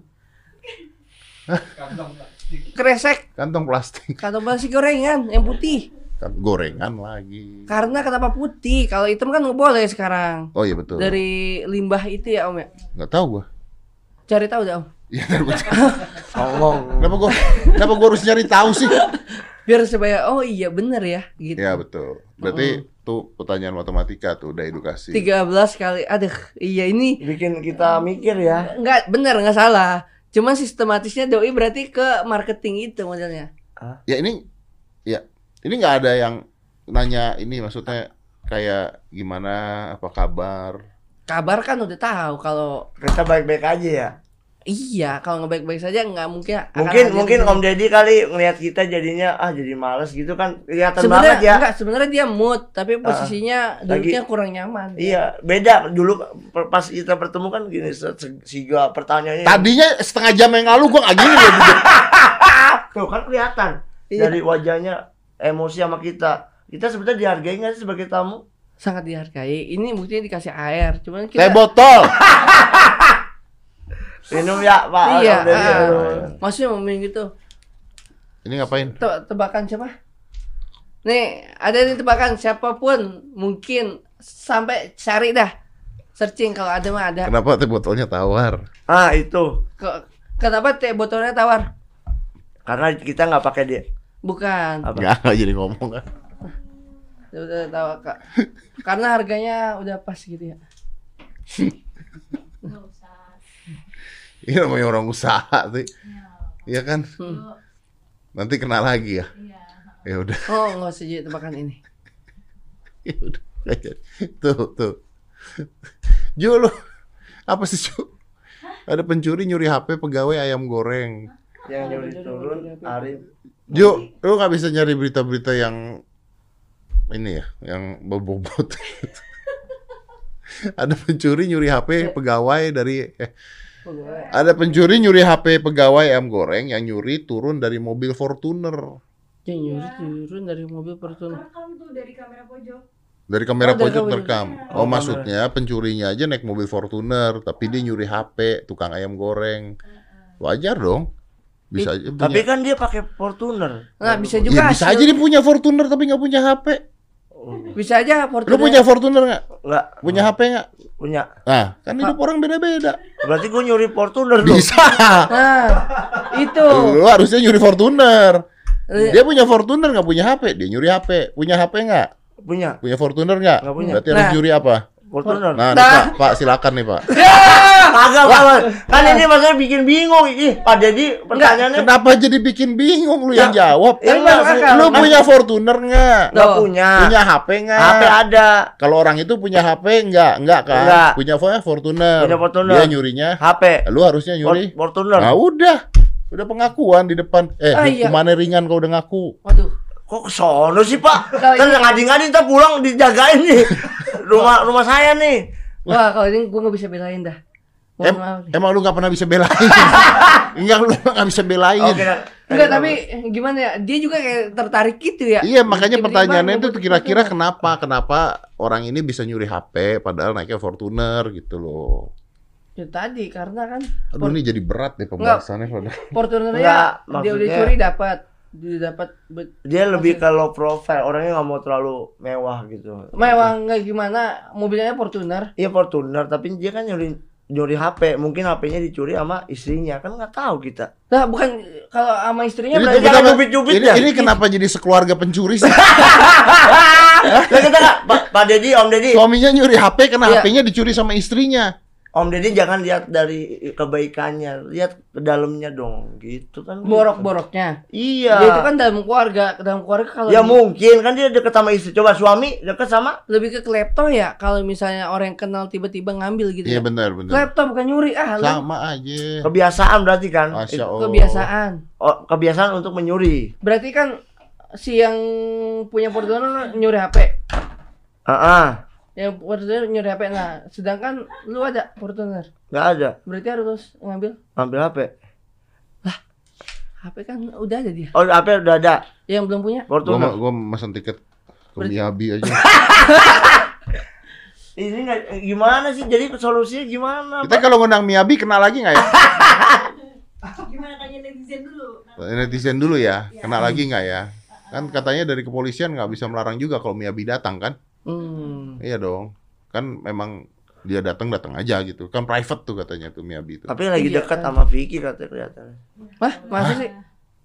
C: Kresek,
A: Kantong plastik.
C: kantong plastik gorengan yang putih.
A: Kan gorengan lagi.
C: Karena kenapa putih? Kalau hitam kan nggak boleh sekarang.
A: Oh iya betul.
C: Dari limbah itu ya Om ya.
A: Nggak tahu gua.
C: Cari tahu dah Om.
A: Iya, ntar gua.
B: Songong.
A: kenapa gua kenapa gua harus nyari tahu sih?
C: Biar supaya oh iya bener ya gitu.
A: Ya betul. Berarti tuh pertanyaan matematika tuh udah edukasi.
C: 13 kali. Aduh, iya ini
B: Bikin kita mikir ya.
C: nggak bener nggak salah. Cuman sistematisnya doi berarti ke marketing itu modelnya.
A: Ya ini ya ini nggak ada yang nanya ini maksudnya kayak gimana apa kabar
C: Kabar kan udah tahu kalau
B: Kita baik-baik aja ya.
C: Iya kalau nggak baik-baik saja nggak mungkin akan
B: Mungkin
C: hadir
B: mungkin. Om Deddy kali ngelihat kita jadinya ah jadi males gitu kan kelihatan
C: sebenarnya
B: banget ya.
C: enggak sebenarnya dia mood tapi posisinya duduknya kurang nyaman
B: Iya, beda dulu pas kita bertemu kan gini siga pertanyaannya.
A: tadinya setengah jam yang lalu gua nggak gini loh duduk.
B: Tuh kan kelihatan
C: Iya.
B: dari wajahnya emosi sama kita. Kita sebetulnya dihargai nggak sih sebagai tamu?
C: sangat dihargai ini buktinya dikasih air cuman
A: teh
C: kita
A: botol
B: Minum ya, Pak.
C: iya ah. Maksudnya mau minum gitu
A: ini ngapain
C: Te- tebakan siapa nih ada nih tebakan siapa pun mungkin sampai cari dah Searching kalau ada mah ada.
A: Kenapa teh botolnya tawar?
B: Ah itu
C: Kok- Kenapa teh botolnya tawar?
B: karena kita nggak pakai dia.
C: Bukan.
A: Enggak jadi ngomong kan.
C: Udah tahu Kak. Karena harganya udah pas gitu ya.
A: Ini namanya orang usaha sih. Iya kan?
C: Hmm.
A: Nanti kena lagi ya.
E: Iya.
A: Ya udah.
C: Oh, nggak usah jadi tebakan ini.
A: Ya udah. Tuh, tuh. Ju lu. Apa sih, Ju? Ada pencuri nyuri HP pegawai ayam goreng.
B: Yang nyuri turun Arif.
A: Ju, lu nggak bisa nyari berita-berita yang ini ya, yang bobot. ada pencuri nyuri HP pegawai dari eh
C: Pegawai.
A: ada pencuri nyuri HP pegawai ayam goreng yang nyuri turun dari mobil Fortuner.
C: Dia nyuri turun dari mobil Fortuner.
E: Rekam tuh dari kamera pojok.
A: Dari kamera
C: Oh, dari
A: pojok terekam. Oh, maksudnya pencurinya aja naik mobil Fortuner, tapi dia nyuri HP tukang ayam goreng. Wajar dong. Bisa aja punya.
B: Tapi kan dia pakai Fortuner.
C: Nah, bisa
A: Ya,
C: juga
A: bisa
C: hasil-
A: aja dia punya Fortuner tapi nggak punya HP.
C: Bisa aja
A: Lu
C: Fortuner.
A: punya Fortuner nggak?
B: Nggak
A: Punya HP nggak?
B: punya.
A: Nah, kan hidup orang beda-beda.
B: Berarti gue nyuri Fortuner dong.
A: Bisa.
C: Nah, itu.
A: Lu harusnya nyuri Fortuner.
C: Eh,
A: Dia punya Fortuner nggak punya HP, dia nyuri HP. Punya HP nggak?
B: Punya
A: Punya Fortuner nggak?
B: Nggak punya.
A: Berarti harus
C: Nah.
A: nyuri apa?
B: Fortuner.
A: Nah, nih,
C: Nah.
A: Pak, Pak silakan nih, Pak.
B: Kagak, Pak. Kan ini maksudnya bikin bingung. Ih, Pak Dedi pertanyaannya
A: Kenapa jadi bikin bingung lu yang
B: Ya.
A: jawab?
B: Ya, enggak,
C: akal.
A: Lu
C: Kan-
A: punya Fortuner nggak?
B: nggak
C: Tuh.
B: punya.
A: Punya HP nggak?
B: HP ada.
A: Kalau orang itu punya HP nggak? Nggak kan?
B: Nggak.
A: Punya phone Fortuner.
B: Punya Fortuner.
A: Dia nyurinya.
B: HP.
A: Lu harusnya nyuri.
B: For- Fortuner.
A: Nah, udah. Udah pengakuan di depan. Eh,
C: Ah, iya.
A: hukumannya ringan kau udah ngaku.
C: Waduh.
B: Kok kesono sih, Pak? Kan
C: ini-
B: ngadi-ngadi ntar pulang dijagain nih. rumah rumah saya nih.
C: Wah, kalau ini gue nggak bisa belain dah.
A: Em,
C: maaf
A: emang lu nggak pernah bisa belain? Enggak, lu nggak bisa belain.
B: Oke. nah.
C: Enggak, tapi gimana ya? Dia juga kayak tertarik gitu ya.
A: Iya, makanya
C: Tiba-tiba
A: pertanyaannya itu kira-kira kenapa? Kenapa orang ini bisa nyuri HP padahal naiknya Fortuner gitu loh.
C: Ya tadi karena kan
A: Aduh, ini jadi berat deh pembahasannya.
C: Fortunernya
B: Enggak,
C: dia udah curi dapat. Dia dapat
B: Dia lebih ke low profile. Orangnya nggak mau terlalu mewah gitu.
C: mewah nggak gimana mobilnya Fortuner.
B: Iya Fortuner, tapi dia kan nyuri nyuri HP. Mungkin HP-nya dicuri sama istrinya. Kan nggak tahu kita.
C: Nah, bukan kalau sama istrinya
A: Ini
C: berarti
B: jangan
A: kenapa-
B: cubit-cubit
A: ini,
B: ya.
A: ini kenapa jadi sekeluarga pencuri sih?
B: Lah kita nggak, Pak, Dedi, Om Dedi,
A: Suaminya nyuri HP karena
C: Iya.
A: HP-nya dicuri sama istrinya.
B: Om Dedi jangan lihat dari kebaikannya, lihat ke dalamnya dong, gitu kan.
C: borok-boroknya.
B: Iya.
C: Dia itu kan dalam keluarga, dalam keluarga kalau
B: Ya
C: di-
B: mungkin kan dia deket sama istri. Coba suami deket sama
C: lebih ke klepto ya kalau misalnya orang yang kenal tiba-tiba ngambil gitu
A: Iya
C: ya.
A: benar benar.
C: Klepto bukan nyuri ah, lu
A: Sama aja.
B: kebiasaan berarti kan?
A: Masya Allah.
C: kebiasaan.
B: Oh, kebiasaan untuk menyuri.
C: Berarti kan si yang punya Fortuner nyuri HP.
B: Ah, ah,
C: Yang Fortuner nyuri HP. Nah, sedangkan lu ada Fortuner.
B: nggak ada.
C: Berarti harus ngambil
B: Ambil HP.
C: HP kan udah ada dia.
B: Oh, HP udah ada.
C: Yang belum punya.
A: Gua
B: Fortuner.
A: ma- gua mesen tiket ke
C: Berarti-
A: Miyabi aja.
B: Ini nggak gimana sih? Jadi solusinya gimana?
A: Kita kalau ngundang Miyabi kenal lagi nggak ya?
E: Gimana tanya netizen dulu?
A: Netizen dulu ya. Kenal lagi nggak ya? Kan katanya dari kepolisian nggak bisa melarang juga kalau Miyabi datang kan?
C: Hmm.
A: Iya dong. Kan memang dia datang datang aja gitu. Kan private tuh katanya tuh Miyabi itu.
B: Tapi lagi
C: Iya,
B: dekat
C: kan.
B: sama Vicky katanya kelihatannya.
C: Wah, masa sih?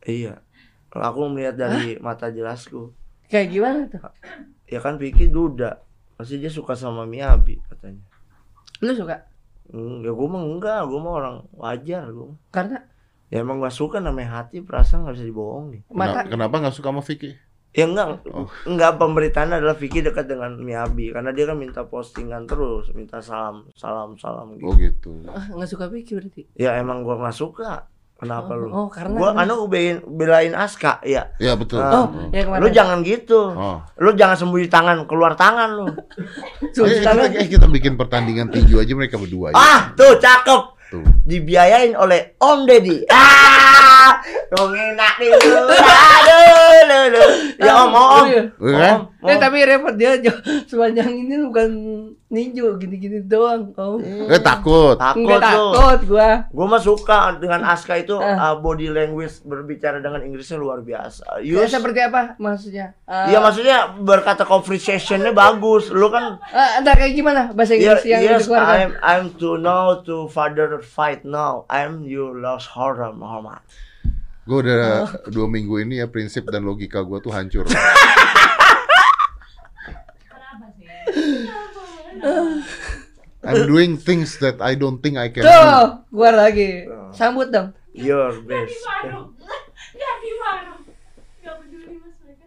B: Iya. Kalau aku melihat dari mata jelasku.
C: Kayak gimana tuh?
B: Ya kan Vicky duda. Pasti dia suka sama Miyabi katanya.
C: Lu suka?
B: Hmm, ya gue mah enggak, gue mah orang wajar gue.
C: Karena
B: Ya emang gak suka namanya hati perasaan gak bisa dibohongin.
C: mata
A: Kenapa, kenapa nggak suka sama Vicky?
B: Ya enggak,
A: Oh.
B: enggak pemberitaan adalah Vicky dekat dengan Miyabi karena dia kan minta postingan terus, minta salam, salam, salam
A: Oh
B: gitu.
A: gitu.
C: ah, nggak suka Vicky berarti.
B: Ya emang gua nggak suka. Kenapa lu?
C: Oh, karena
B: Gua anu belain, belain Aska, ya.
A: Ya betul.
B: Ah.
C: Oh, ya kemarin.
B: Lu jangan gitu.
A: Oh.
B: Lu jangan sembunyi tangan, keluar tangan lu.
A: Eh, kita, eh, kita bikin pertandingan tinju aja mereka berdua ya.
B: ah, tuh cakep.
A: Tuh.
B: Dibiayain oleh Om Deddy. Ah, enak nih. Aduh, lu, lu. Ya Om, Om.
C: Iya.
A: Iya kan?
B: Om,
C: Eh
B: Om.
C: tapi repot dia sepanjang ini bukan ninju gini-gini doang om
A: Eh takut.
B: Takut
C: nggak takut gua
B: Gue mah suka dengan Aska itu
C: Eh.
B: uh, body language berbicara dengan Inggrisnya luar biasa.
C: ya,
B: Yus,
C: seperti apa maksudnya Eh,
B: Iya maksudnya berkata conversationnya bagus. Lu kan
C: eh, ada kayak gimana bahasa
B: Yeah,
C: Inggris yang
B: yes,
C: dikeluarkan
B: I'm I'm to know to father fight now. I'm you lost horror Muhammad.
A: Gue udah dua minggu ini ya prinsip dan logika gue tuh hancur.
E: Kenapa sih?
A: I'm doing things that I don't think I can do.
C: tuh gua lagi sambut dong
B: Your best.
E: Gak. Gak peduli mas mereka.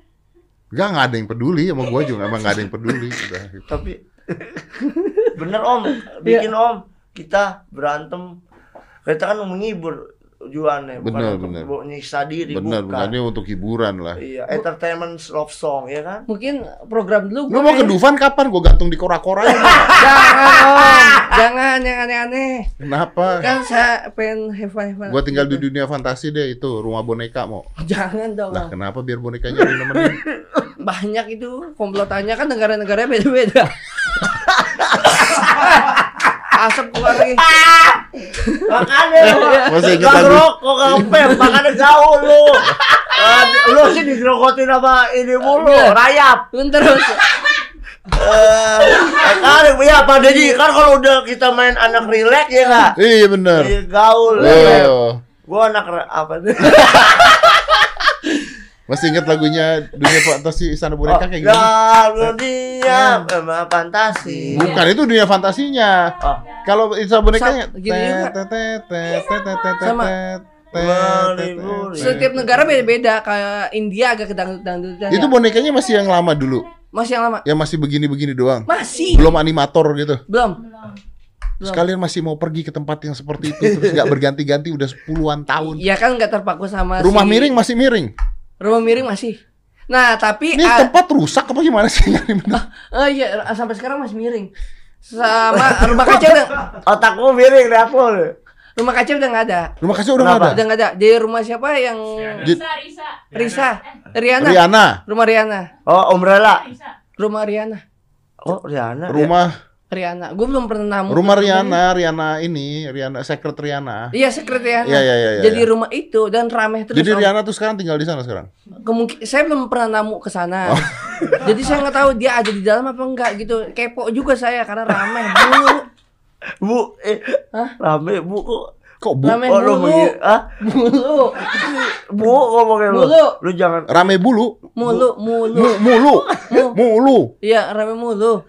A: Gak, nggak ada yang peduli sama gue juga emang gak ada yang peduli. Udah.
B: Tapi bener om, bikin om kita berantem. Kita kan menghibur tujuannya, bukan
A: Bener,
B: untuk
A: bener.
B: nyiksa diri,
A: Bener,
B: bukan.
A: bukannya untuk hiburan lah.
B: Iya, entertainment love song ya kan?
C: mungkin program dulu
A: Lu
C: gua
A: mau ke Dufan kapan? Gue gantung di kora-kora ya.
C: jangan om jangan yang aneh-aneh
A: Kenapa?
C: kan saya pengen have fun, have fun.
A: Gue tinggal di dunia fantasi deh itu rumah boneka mau.
C: jangan dong
A: Lah kenapa biar bonekanya yang nemenin?
C: banyak itu komplotannya kan negara-negaranya beda-beda asap keluar lagi
B: Makanya lu
A: Masih
B: ngerokok, gak ngepep, makanya jauh lu. Eh, lu sih digerokotin sama ini mulu,
C: Iya.
B: rayap.
C: Lu terus
B: Eh, kan ya Pak Dedi kan kalau udah kita main anak rileks ya nggak?
A: Iya bener.
B: Iya, gaul. ya.
A: Oh.
B: Gua anak apa nih?
A: Masih ingat lagunya dunia fantasi istana boneka kayak gini?
B: Ya, dunia sama fantasi.
A: Bukan itu dunia fantasinya.
B: Oh.
A: Kalau istana bonekanya
C: Sama, setiap negara beda-beda kayak India agak kedangdut-dangdutan
A: Itu
C: ya.
A: bonekanya masih yang lama dulu.
C: masih yang lama
A: Yang masih begini-begini doang.
C: masih
A: Belum animator gitu.
C: belum Belum.
A: Sekalian masih mau pergi ke tempat yang seperti itu terus nggak berganti-ganti udah puluhan tahun.
C: ya kan nggak terpaku sama
A: Rumah
C: si-
A: miring masih miring.
C: Rumah miring masih nah tapi
A: Ini
C: ah,
A: tempat rusak apa gimana sih?
C: oh iya sampai sekarang masih miring sama rumah kaca udah
B: Otakku miring deh aku.
C: rumah kaca udah nggak ada
A: Rumah kasih udah nggak ada.
C: udah nggak ada di rumah siapa yang
E: Risa, Risa.
C: Risa Riana
A: Riana,
C: rumah Riana
B: Oh, Umbrella.
E: Risa.
C: rumah Riana
B: Oh, Riana.
A: rumah
C: Riana gue belum pernah namu
A: rumah Riana, Riana ini, Riana secret Riana.
C: iya sekret Riana
A: Iya, iya, iya, iya,
C: jadi
A: iya.
C: rumah itu dan rameh terus
A: Jadi. Riana tuh sekarang tinggal di sana sekarang.
C: kemungkin saya belum pernah namu ke sana.
A: Oh.
C: Jadi saya nggak tahu dia ada di dalam apa enggak gitu. Kepo juga saya karena ramai dulu.
B: Bu, eh,
C: Hah?
B: rame bu kok.
A: Kok bu?
C: Rame
B: Oh, lu
C: mulu.
B: begini, ah?
C: Mulu.
B: Bu ngomongin lu.
C: Mulu.
B: Lu jangan
A: Rame bulu,
C: Mulu, mulu.
A: Mu- mulu, mulu,
C: Iya, rame mulu.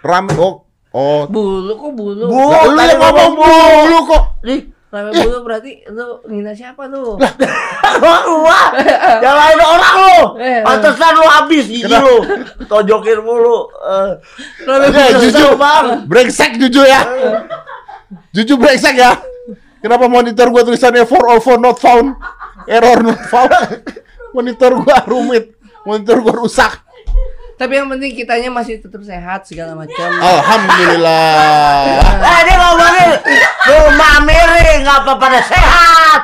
A: rame. Oh, oh.
C: Bulu kok bulu?
B: Bu.
A: Lah, lu yang ngomong
B: ngomong
A: mulu kok.
B: Nih,
C: Rame bulu berarti lu ngina siapa lu?
B: Wah, nyalain orang lu.
C: Eh,
B: Pantesan lu habis gigi lu. Tojokin mulu. Eh,
C: bulu.
A: jujur,
B: Bang.
A: brengsek jujur ya. Jujur brengsek ya. Kenapa monitor gua tulisannya for all for not found, error not found. Monitor gua rumit, monitor gua rusak.
C: Tapi yang penting kitanya masih tetap sehat segala macam.
A: Alhamdulillah.
B: Eh, dia ngomongin rumah miring apa pada sehat.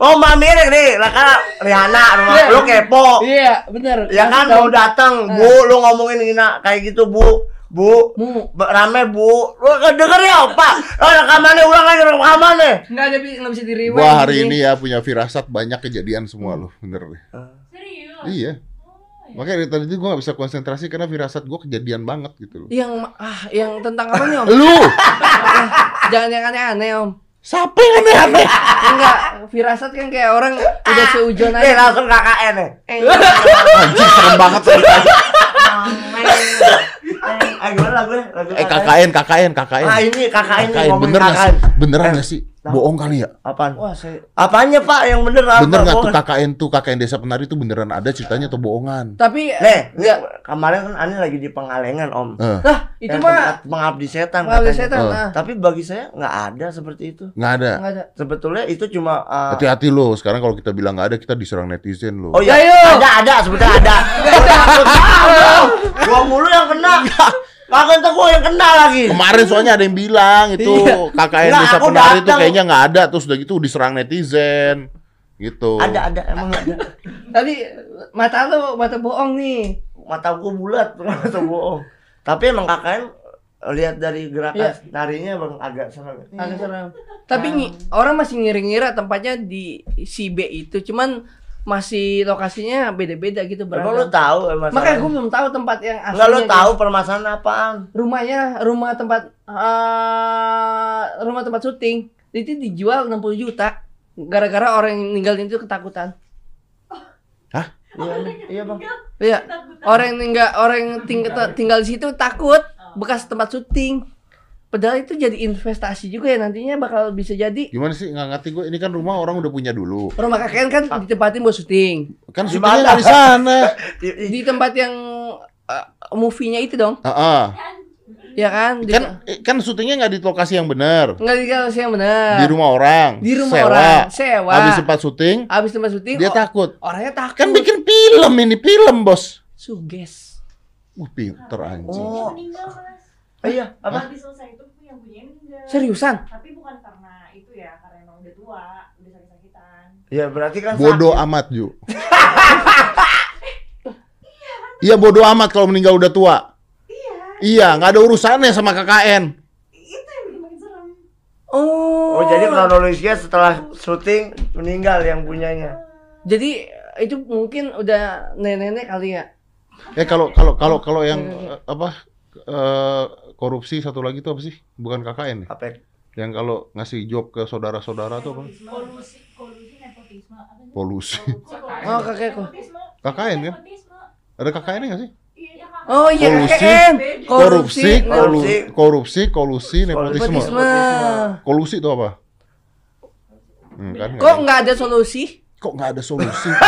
B: Rumah miring nih, lah kan Rihanna rumah
C: Iya.
B: lu kepo.
C: Iya, benar.
B: Ya kan mau datang, Bu, lu ngomongin Gina kayak gitu, Bu. Bu. Ba- rame Bu, lu denger ya Pak? Oh rekamannya ulang lagi rekamannya.
C: Enggak ada nggak bisa di
A: Gua hari ini ya punya firasat banyak kejadian semua loh, bener deh.
E: Serius.
A: Iya. Makanya dari tadi gue gak bisa konsentrasi karena firasat gue kejadian banget gitu loh.
C: yang ah yang tentang apa nih om?
A: Lu!
C: Jangan yang aneh-aneh om.
A: Siapa yang aneh-aneh?
C: Enggak, firasat kan kayak orang udah seujon
B: Eh
C: aja.
B: langsung KKN nih.
C: Eh,
A: Anjing serem banget ceritanya.
B: Eh gimana lagu lagu
A: Eh KKN, KKN, KKN.
B: Ah ini KKN
A: KKN bener gak sih?
B: KKN.
A: Beneran
B: Eh,
A: gak sih? Bohong kali ya?
B: Apaan?
C: Wah, saya
B: Apanya Pak yang bener apa?
A: Bener gak tuh. KKN tuh, KKN Desa Penari tuh beneran ada ceritanya atau bohongan?
C: tapi
B: Nih, nih, kemarin kan Ani lagi di Pengalengan Om.
A: Eh,
C: lah itu mah
B: tempat pengabdi setan.
C: nggak
B: katanya.
C: setan. Nah,
B: Tapi bagi saya nggak ada seperti itu.
A: nggak ada.
C: nggak ada.
B: Sebetulnya itu cuma uh,
A: Hati-hati lo, sekarang kalau kita bilang nggak ada, kita diserang netizen lo.
B: Oh iya, ada ada sebetulnya ada. Gua mulu yang kena. Kagak entar gua yang kena lagi.
A: Kemarin soalnya ada yang bilang itu
C: Iya.
A: KKN
B: Nggak,
A: Desa Penari tuh
B: datang.
A: kayaknya nggak ada, terus udah gitu diserang netizen. Gitu.
B: Ada ada emang ada.
C: Tapi mata lu mata bohong nih.
B: Mata gua bulat, mata bohong. Tapi emang KKN lihat dari gerakan
C: Iya.
B: narinya bang agak serem.
C: Agak serem. Tapi ngi- orang masih ngira-ngira tempatnya di si B itu, cuman masih lokasinya beda-beda gitu
B: Emang lu tahu emang
C: Makanya gue belum tahu tempat yang aslinya.
B: Enggak lu
C: gitu.
B: tahu permasalahan apaan?
C: rumahnya rumah tempat eh, rumah tempat syuting itu dijual 60 juta gara-gara orang yang ninggalin itu ketakutan.
B: Iya, iya bang.
C: Iya, orang yang tinggal orang yang tinggal tinggal di situ takut bekas tempat syuting. Padahal itu jadi investasi juga ya nantinya bakal bisa jadi
A: Gimana sih nggak ngerti gue? Ini kan rumah orang udah punya dulu.
C: rumah kakek kan ditempatin buat syuting
A: Kan
B: Di
A: syutingnya di sana.
B: Di-
C: tempat yang eh, movie-nya itu dong,
A: Heeh.
C: ya kan? Di,
A: Kan kan syutingnya nggak di lokasi yang benar.
C: nggak di lokasi yang benar.
A: Di rumah orang.
C: Di rumah
A: sewa.
C: orang, sewa.
A: Habis sempat syuting,
C: Habis tempat syuting,
A: dia takut.
C: orangnya takut.
A: Kan bikin film ini, film bos.
C: suges.
A: Wah pinter anjing.
B: Oh. Oh, iya, apa?
E: habis selesai itu yang punya meninggal
C: Seriusan?
E: tapi bukan karena itu ya karena emang udah tua udah sakit-sakitan
B: Ya berarti kan
A: Bodoh
B: sakit.
A: amat Ju. Iya bodoh amat kalau meninggal udah tua. Iya, nggak ada urusannya sama KKN.
E: itu yang bikin serem
C: Oh.
B: Oh jadi kronologisnya setelah syuting meninggal yang punyanya.
C: Jadi itu mungkin udah nenek-nenek kali ya.
A: Eh kalau kalau kalau kalau yang eh, apa eh, korupsi satu lagi tuh apa sih? Bukan KKN ya?
B: Apa?
A: Yang kalau ngasih job ke saudara-saudara tuh apa?
E: kolusi kolusi nepotisme?
A: Polusi.
E: Korupsi,
C: Oh, kakekku.
E: nepotisme.
A: KKN kan? Ada KKN nggak sih?
E: Iya.
C: Oh iya
A: Kolusi,
C: KKN.
A: Korupsi,
B: Korupsi.
A: korupsi, kolusi, nepotisme.
C: Nepotisme.
A: Kolusi itu apa? Hmm, kan nggak
C: Kok
A: ada.
C: nggak ada solusi?
A: kok nggak ada solusi?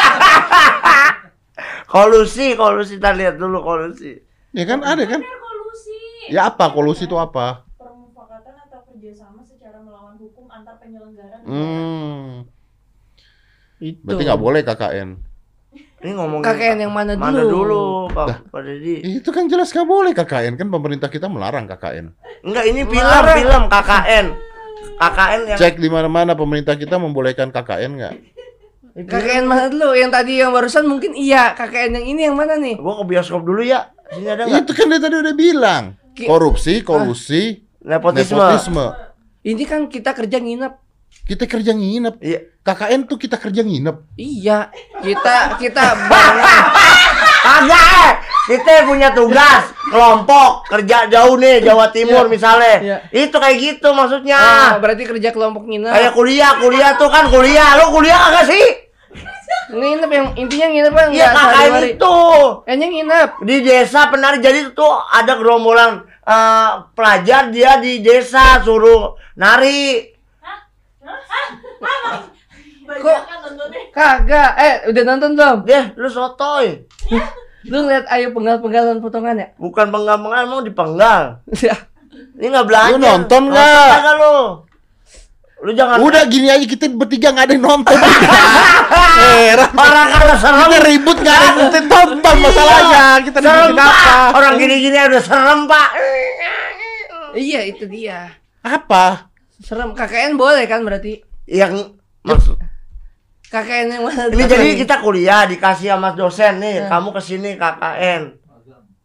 B: Kolusi, kolusi kita lihat dulu kolusi.
A: ya kan ada kan? Ya apa kolusi itu apa?
E: permufakatan atau kerjasama secara melawan hukum antar penyelenggara negara.
A: Hmm.
C: Itu.
A: Berarti nggak boleh KKN.
B: Ini ngomongin
C: KKN yang mana dulu?
B: Mana dulu, Pak Pak Deddy?
A: Itu kan jelas nggak boleh KKN kan pemerintah kita melarang KKN.
B: Enggak, ini film, film KKN. KKN yang
A: Cek di mana-mana pemerintah kita membolehkan KKN nggak?
C: KKN mana dulu? Yang tadi yang barusan mungkin iya. KKN yang ini yang mana nih?
B: gua ke bioskop dulu ya. Sini ada enggak?
A: Itu kan dia tadi udah bilang. Korupsi, kolusi,
B: Nepotisme.
A: nepotisme.
C: Ini kan kita kerja nginep.
A: Kita kerja nginep.
B: Iya.
A: KKN tuh kita kerja nginep.
C: Iya, kita kita.
B: Kagak. eh. Kita punya tugas kelompok kerja jauh nih Jawa Timur
C: Iya.
B: misalnya.
C: Iya.
B: Itu kayak gitu maksudnya.
C: Ah, berarti kerja kelompok nginep.
B: Kayak kuliah, kuliah tuh kan kuliah. Lu kuliah kagak sih?
C: Nginep yang intinya nginep kan
B: Iya
C: sehari-hari.
B: itu.
C: Kayaknya nginep.
B: Di desa penari jadi tuh ada gerombolan eh, pelajar dia di desa suruh nari.
E: Bajakan nontonnya.
C: Kagak. Eh, udah nonton belum?
B: Deh, lu sotoy.
C: Lu ngeliat ayo penggal-penggalan potongan ya?
B: Bukan penggal-penggal, emang dipenggal. Ini nggak belajar.
A: Lu nonton nggak?
B: kagak lu? Lu jangan
A: Udah gini aja kita bertiga nggak ada yang nonton. Heran.
B: orang kagak serem.
A: Kita ribut nggak ada yang nonton tonton masalahnya. Kita
B: Pak.
A: apa?
B: Orang gini-gini udah serem, Pak.
C: iya, itu dia.
A: Apa?
C: Serem. KKN boleh kan berarti?
B: Yang maksud
C: KKN yang mana?
B: Ini jadi kita kuliah dikasih sama dosen nih,
C: Hmm.
B: kamu ke sini KKN.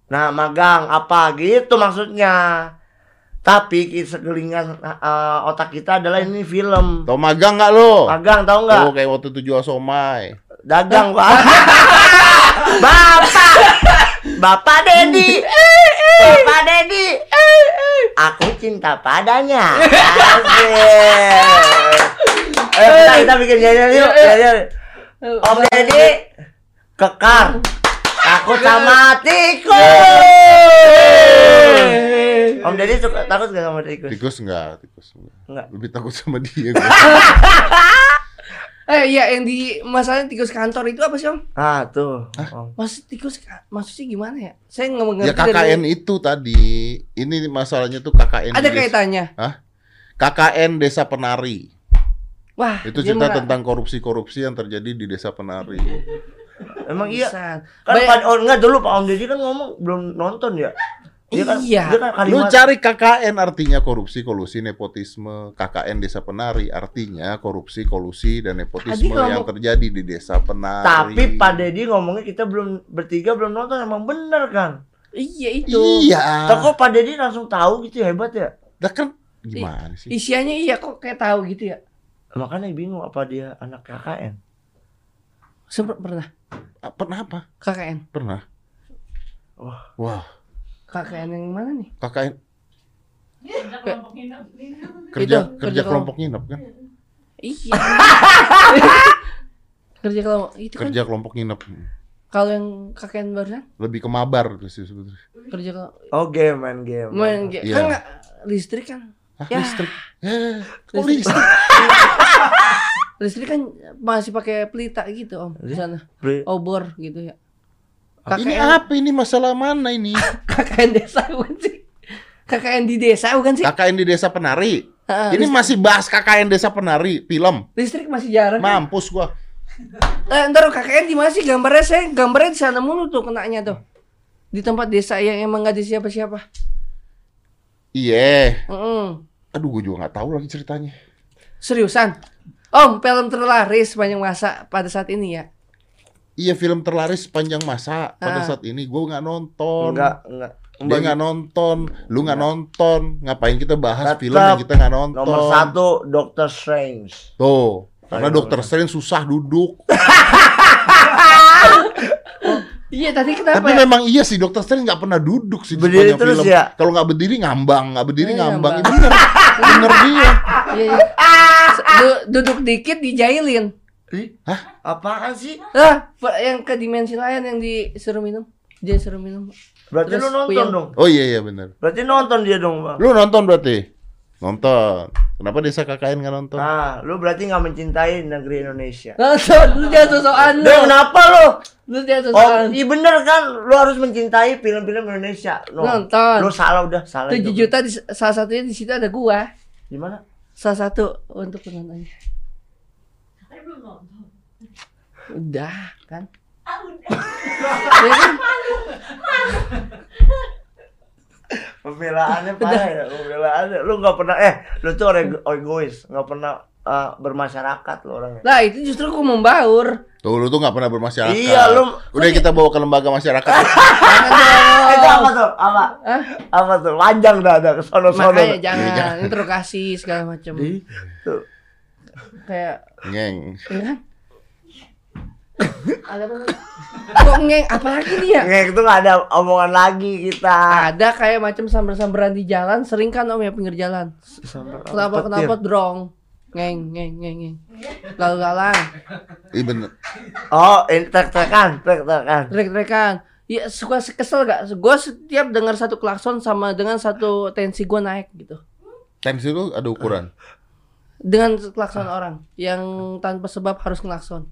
B: Nah, magang apa gitu maksudnya. Tapi segelingan eh, otak kita adalah ini film.
A: Tau magang nggak lo?
B: Magang tahu nggak?
A: Oh, kayak waktu itu jual somai.
B: Dagang Pak. Bapak. Bapak Dedi. Bapak Dedi. Aku cinta padanya. Ayo kita, kita bikin nyanyian yuk. nyanyian. Om Deddy kekar takut sama tikus. Om Deddy suka takut gak sama tikus?
A: Tikus enggak, tikus enggak.
B: Enggak.
A: Lebih takut sama dia.
C: Eh iya yang di masalahnya tikus kantor itu apa sih om?
B: Ah tuh. Om.
C: Maksud tikus maksudnya gimana ya? Saya nggak mengerti.
A: ya KKN
C: dari-
A: itu tadi. Ini masalahnya tuh KKN.
C: Ada kaitannya.
A: Hah? KKN Desa Penari.
C: Wah
A: Itu cerita
C: merah-
A: tentang korupsi-korupsi yang terjadi di Desa Penari.
B: Emang iya. Kan
C: Banyak-
B: Pak- oh, enggak dulu Pak Om Deddy kan ngomong belum nonton ya. Dia kan,
C: Iya.
B: Dia kan
A: Lu cari KKN artinya korupsi, kolusi, nepotisme. KKN Desa Penari artinya korupsi, kolusi, dan nepotisme
C: kalau
A: yang terjadi di Desa Penari.
B: Tapi Pak Deddy ngomongnya kita belum bertiga belum nonton emang bener kan?
C: Iya itu.
A: Iya.
B: Kok Pak Deddy langsung tahu gitu hebat ya?
A: Lah kan gimana sih?
C: Isiannya iya kok kayak tahu gitu ya.
B: Makanya bingung apa dia anak KKN.
C: Sempet pernah
A: Ah, Pernah apa?
C: KKN.
A: Pernah.
B: Wah.
A: Wah,
C: KKN yang mana nih?
A: KKN
E: Kerja kelompok nginep.
A: kerja
C: Itu,
A: kerja
C: kerja
A: kelompok nginep kan?
C: Iya. kerja kalau itu kan
A: Kerja kelompok nginep.
C: kalau yang KKN barusan
A: Lebih ke mabar sih sebetulnya.
C: kerja kalau
B: Oh game main game.
C: main game
A: Iya.
C: kan nggak listrik kan
A: Hah,
C: Ya.
A: listrik. Eh, kok
C: Listrik.
A: listrik?
C: kan masih pakai pelita gitu om di sana
B: Beli-
C: obor gitu ya
A: Ini
C: KKN
A: apa ini masalah mana ini?
C: KKN desa bukan sih KKN di desa bukan sih
A: KKN di Desa Penari.
C: Ah,
A: Ini
C: list-
A: masih bahas KKN Desa Penari, film.
C: listrik masih jarang
A: Mampus gua.
C: Eh, ntar KKN di mana sih gambarnya saya gambarnya di sana mulu tuh kenanya tuh di tempat desa yang emang gak ada siapa-siapa.
A: Iya.
C: Mm-mm.
A: Aduh, gua juga nggak tahu lagi ceritanya.
C: Seriusan? Om, film terlaris sepanjang masa pada saat ini ya.
A: Iya, film terlaris sepanjang masa pada
C: Ah.
A: saat ini. Gua nggak nonton.
B: Enggak, enggak.
A: Dia nggak nonton, lu nggak nonton. Ngapain kita bahas
B: Tetap
A: film yang kita nggak nonton?
B: Nomor satu Doctor Strange.
A: Tuh, karena dokter Strange susah duduk.
C: Iya, tadi kenapa
A: Tapi
C: ya?
A: memang iya sih dokter Strange nggak pernah duduk sih di
B: Berdiri
A: sepanjang
B: terus
A: film.
B: ya?
A: Kalau nggak berdiri ngambang, nggak berdiri
C: Iya,
A: ngambang.
C: ngambang.
A: Iya, bener, bener dia.
C: Iya, iya. Du- duduk dikit dijailin.
B: Ih, apaan sih?
C: Pe- yang ke dimensi lain yang disuruh minum. Dia suruh minum.
B: Berarti
C: Terus
B: lu nonton
C: puyeng.
B: dong.
A: Oh iya iya bener.
B: Berarti nonton dia dong, Bang.
A: Lu nonton berarti? Nonton. Kenapa desa KKN nggak nonton?
B: Nah, lu berarti nggak mencintai negeri Indonesia.
C: Nonton, lu jangan sosokan lu.
B: Kenapa lu?
C: Lu jangan
B: Oh,
C: sosokan.
B: iya bener kan? Lu harus mencintai film-film Indonesia. No.
C: Nonton.
B: Lu salah udah, salah.
C: 7
B: itu.
C: juta di, salah satunya di situ ada gua.
B: Di mana?
C: Salah satu untuk penontonnya.
E: Saya belum nonton.
C: Udah kan?
E: Ah, udah.
C: Ya kan?
B: Pembelaannya parah ya, pembelaannya. Lu nggak pernah eh lu tuh orang ego- egois, nggak pernah eh, bermasyarakat lu orangnya.
C: Lah itu justru gua membaur.
A: Tuh lu tuh nggak pernah bermasyarakat.
B: Iya, lu-
A: Udah kita bawa ke lembaga masyarakat.
C: Jangan
B: Eh, itu apa tuh? Apa?
C: Hah?
B: Apa tuh? Panjang dah ada ke sono-sono.
C: Makanya jangan
A: jangan.
C: interogasi segala macam.
B: Tuh.
C: Kayak
A: Ngeng.
C: kan? ada apa? lagi? Kok ngeng apalagi nih ya?
B: Ngek itu nggak ada omongan lagi kita.
C: Ada kayak macam sambar-sambaran di jalan, sering kan om ya pinggir jalan. Kenapa kenapa drong? Ngeng ngeng ngeng ngeng. Lalu-lalang,
A: Iya bener.
B: Oh, ini trek-trekan, trek-trekan.
C: trek-trekan. Iya suka kesel gak? Gue setiap dengar satu klakson sama dengan satu tensi gue naik gitu.
A: Tensi lu ada ukuran.
C: Dengan klakson orang yang tanpa sebab harus klakson.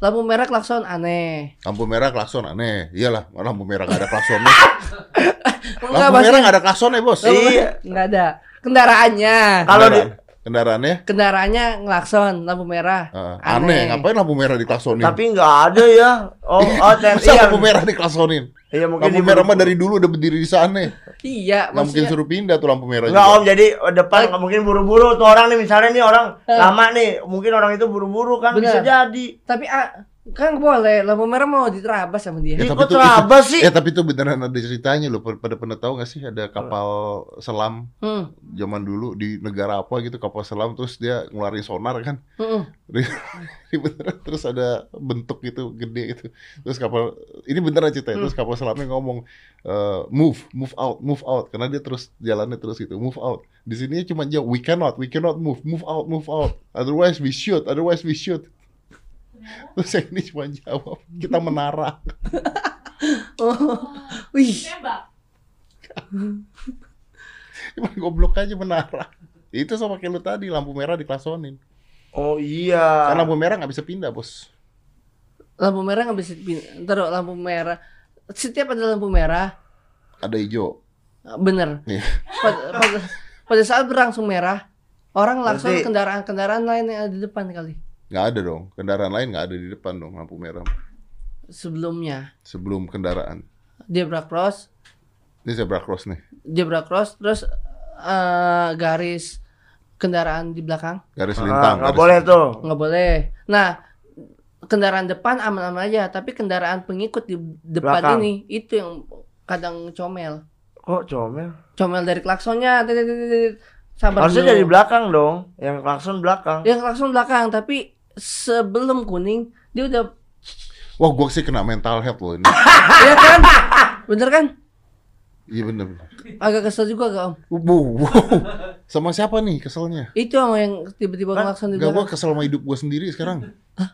C: Lampu merah klakson aneh.
A: Lampu merah klakson aneh. Iyalah, lampu merah nggak ada klaksonnya.
C: Enggak
A: Lampu merah nggak ada klaksonnya bos.
B: Iya.
C: Enggak ada. Kendaraannya.
B: Kalau di
A: Kendaraan- kendaraannya
C: Kendaraannya ngelakson lampu merah.
A: eh, aneh. Ngapain lampu merah diklaksonin?
B: tapi nggak ada ya. Oh, oh,
A: Masa
B: iya.
A: lampu merah diklaksonin?
B: Iya, mungkin
A: Lampu
B: di
A: merah mah dari dulu udah berdiri di sana.
C: Iya,
A: Nggak mungkin suruh pindah tuh lampu merah.
B: Enggak
A: juga.
B: om, jadi depan nggak mungkin buru-buru tuh orang nih misalnya nih orang lama nih, mungkin orang itu buru-buru kan bisa jadi.
C: tapi ah, kan boleh lampu merah mau diterabas sama dia.
A: Ya,
B: kok
A: itu-
B: terabas
A: itu-
B: sih?
A: Ya tapi itu beneran ada ceritanya loh. Pada pernah tahu nggak sih ada kapal selam
C: Hmm.
A: zaman dulu di negara apa gitu kapal selam terus dia ngeluarin sonar kan.
C: hmm.
A: beneran terus ada bentuk gitu gede gitu. Terus kapal ini beneran cerita terus kapal selamnya ngomong eh, move, move out, move out karena dia terus jalannya terus gitu, move out. Di sini cuma jawab we cannot, we cannot move, move out, move out. Otherwise we shoot, otherwise we shoot. Terus yang ini cuma jawab kita menara.
C: Oh. Wih,
E: Tembak.
A: Cuma goblok aja menara. Itu sama kayak lu tadi lampu merah diklasonin.
B: Oh iya.
A: Karena lampu merah nggak bisa pindah bos.
C: lampu merah nggak bisa pin- Taruh lampu merah. Setiap ada lampu merah,
A: Ada hijau.
C: bener.
A: Iya.
C: Pada, pada, pada saat berlangsung merah, orang langsung kendaraan-kendaraan lain yang ada di depan kali.
A: Nggak ada dong. Kendaraan lain nggak ada di depan dong lampu merah.
C: Sebelumnya
A: Sebelum kendaraan.
C: zebra cross,
A: Ini zebra cross nih.
C: zebra cross, terus eh, garis kendaraan di belakang
A: Garis
B: Ah,
A: lintang.
B: nggak
A: garis-
B: boleh tuh.
C: nggak boleh. Nah, kendaraan depan aman-aman aja, tapi kendaraan pengikut di depan
B: Belakang.
C: ini itu yang kadang comel.
B: Kok comel?
C: Comel dari klaksonnya. Sabar
B: Harusnya
C: dulu.
B: dari belakang dong. Yang klakson belakang.
C: Ya klakson belakang, tapi sebelum kuning dia udah
A: Wah, gua sih kena mental health loh ini.
C: Iya kan? Bener kan?
A: Iya bener.
C: Agak kesel juga gak om?
A: Wow, wow. Sama siapa nih keselnya?
C: Itu om yang tiba-tiba
B: Kan,
C: klakson di
A: Gak gua kesel sama hidup gua sendiri sekarang.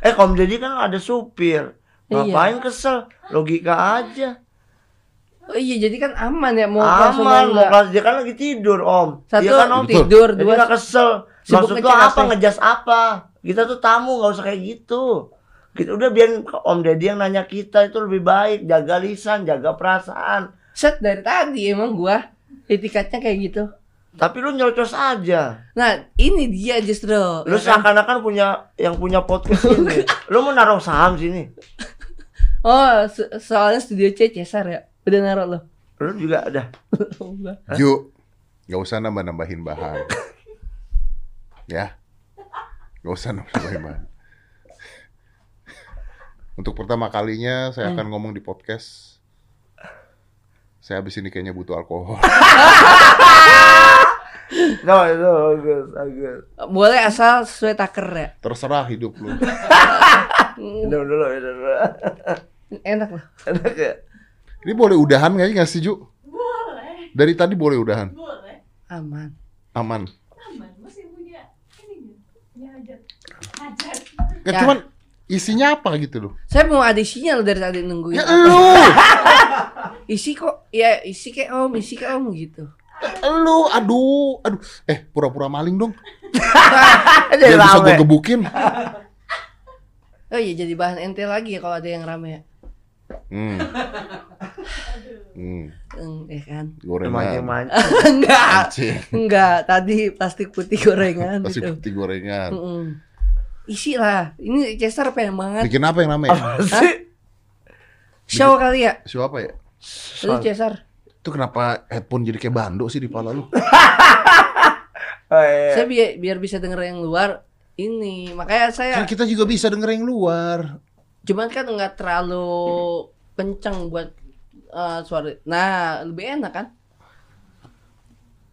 B: Eh, Om Deddy kan ada supir.
C: Iya.
B: Ngapain kesel? Logika aja.
C: Oh iya jadi kan aman ya mau
B: Aman, mau
C: enggak.
B: kelas dia kan lagi tidur, Om.
C: Satu
B: Iya kan, Om?
C: Tidur,
B: Jadi
C: dua
B: nggak kesel.
C: Sibuk
B: Maksud lo
C: ngecek
B: apa? Ngejas apa? Kita tuh tamu, nggak usah kayak gitu. Kita udah biar Om Deddy yang nanya kita itu lebih baik. Jaga lisan, jaga perasaan.
C: set dari tadi emang gua etikatnya kayak gitu.
B: Tapi lu nyerocos aja.
C: Nah ini dia justru.
B: Lu
C: ya kan?
B: seakan-akan punya yang punya podcast ini. lu mau naruh saham sini.
C: Oh so- soalnya studio C Cesar ya. Udah naruh lo.
B: Lu juga ada.
A: Yuk, gak usah nambah-nambahin bahan. Ya, gak usah nambah-nambahin bahan. Untuk pertama kalinya saya akan ngomong di podcast. Saya habis ini kayaknya butuh alkohol.
B: No, itu bagus, bagus.
C: Boleh asal sesuai taker ya.
A: Terserah hidup lu.
B: Minum dulu, minum dulu.
C: Enak loh.
B: Enak ya?
A: Ini boleh udahan nggak nggak sih Ju?
E: Boleh,
A: Dari tadi boleh udahan,
E: boleh.
C: Aman.
A: aman.
E: Aman, masih punya ini punya hajat.
A: Kan
C: Ya.
A: cuman isinya apa gitu loh?
C: Saya mau ada isinya lo dari tadi nungguin.
A: Ya lu,
C: Isi kok ya isi kayak om, isi kayak om gitu.
A: lu, aduh, aduh. Eh, pura-pura maling dong.
B: Jadi
A: Biar bisa gue gebukin.
C: Oh iya jadi bahan ente lagi ya kalau ada yang rame ya.
A: Hmm. Hmm.
C: Hmm, ya kan.
A: Gorengan.
C: Enggak. Enggak, tadi plastik putih gorengan
A: Pasti
C: gitu.
A: putih gorengan.
C: Mm-mm. Isi lah. Ini Chester pengen banget.
A: Bikin apa yang namanya?
B: Apa sih?
C: Show kali ya.
A: Siapa ya?
C: Lu Cesar.
A: Itu kenapa headphone jadi kayak bando sih di pala lu?
B: Oh, iya.
C: Saya biar, biar bisa denger yang luar ini. Makanya saya
A: Kan kita juga bisa denger yang luar.
C: cuman kan nggak terlalu kencang buat eh, suara. Nah, lebih enak kan?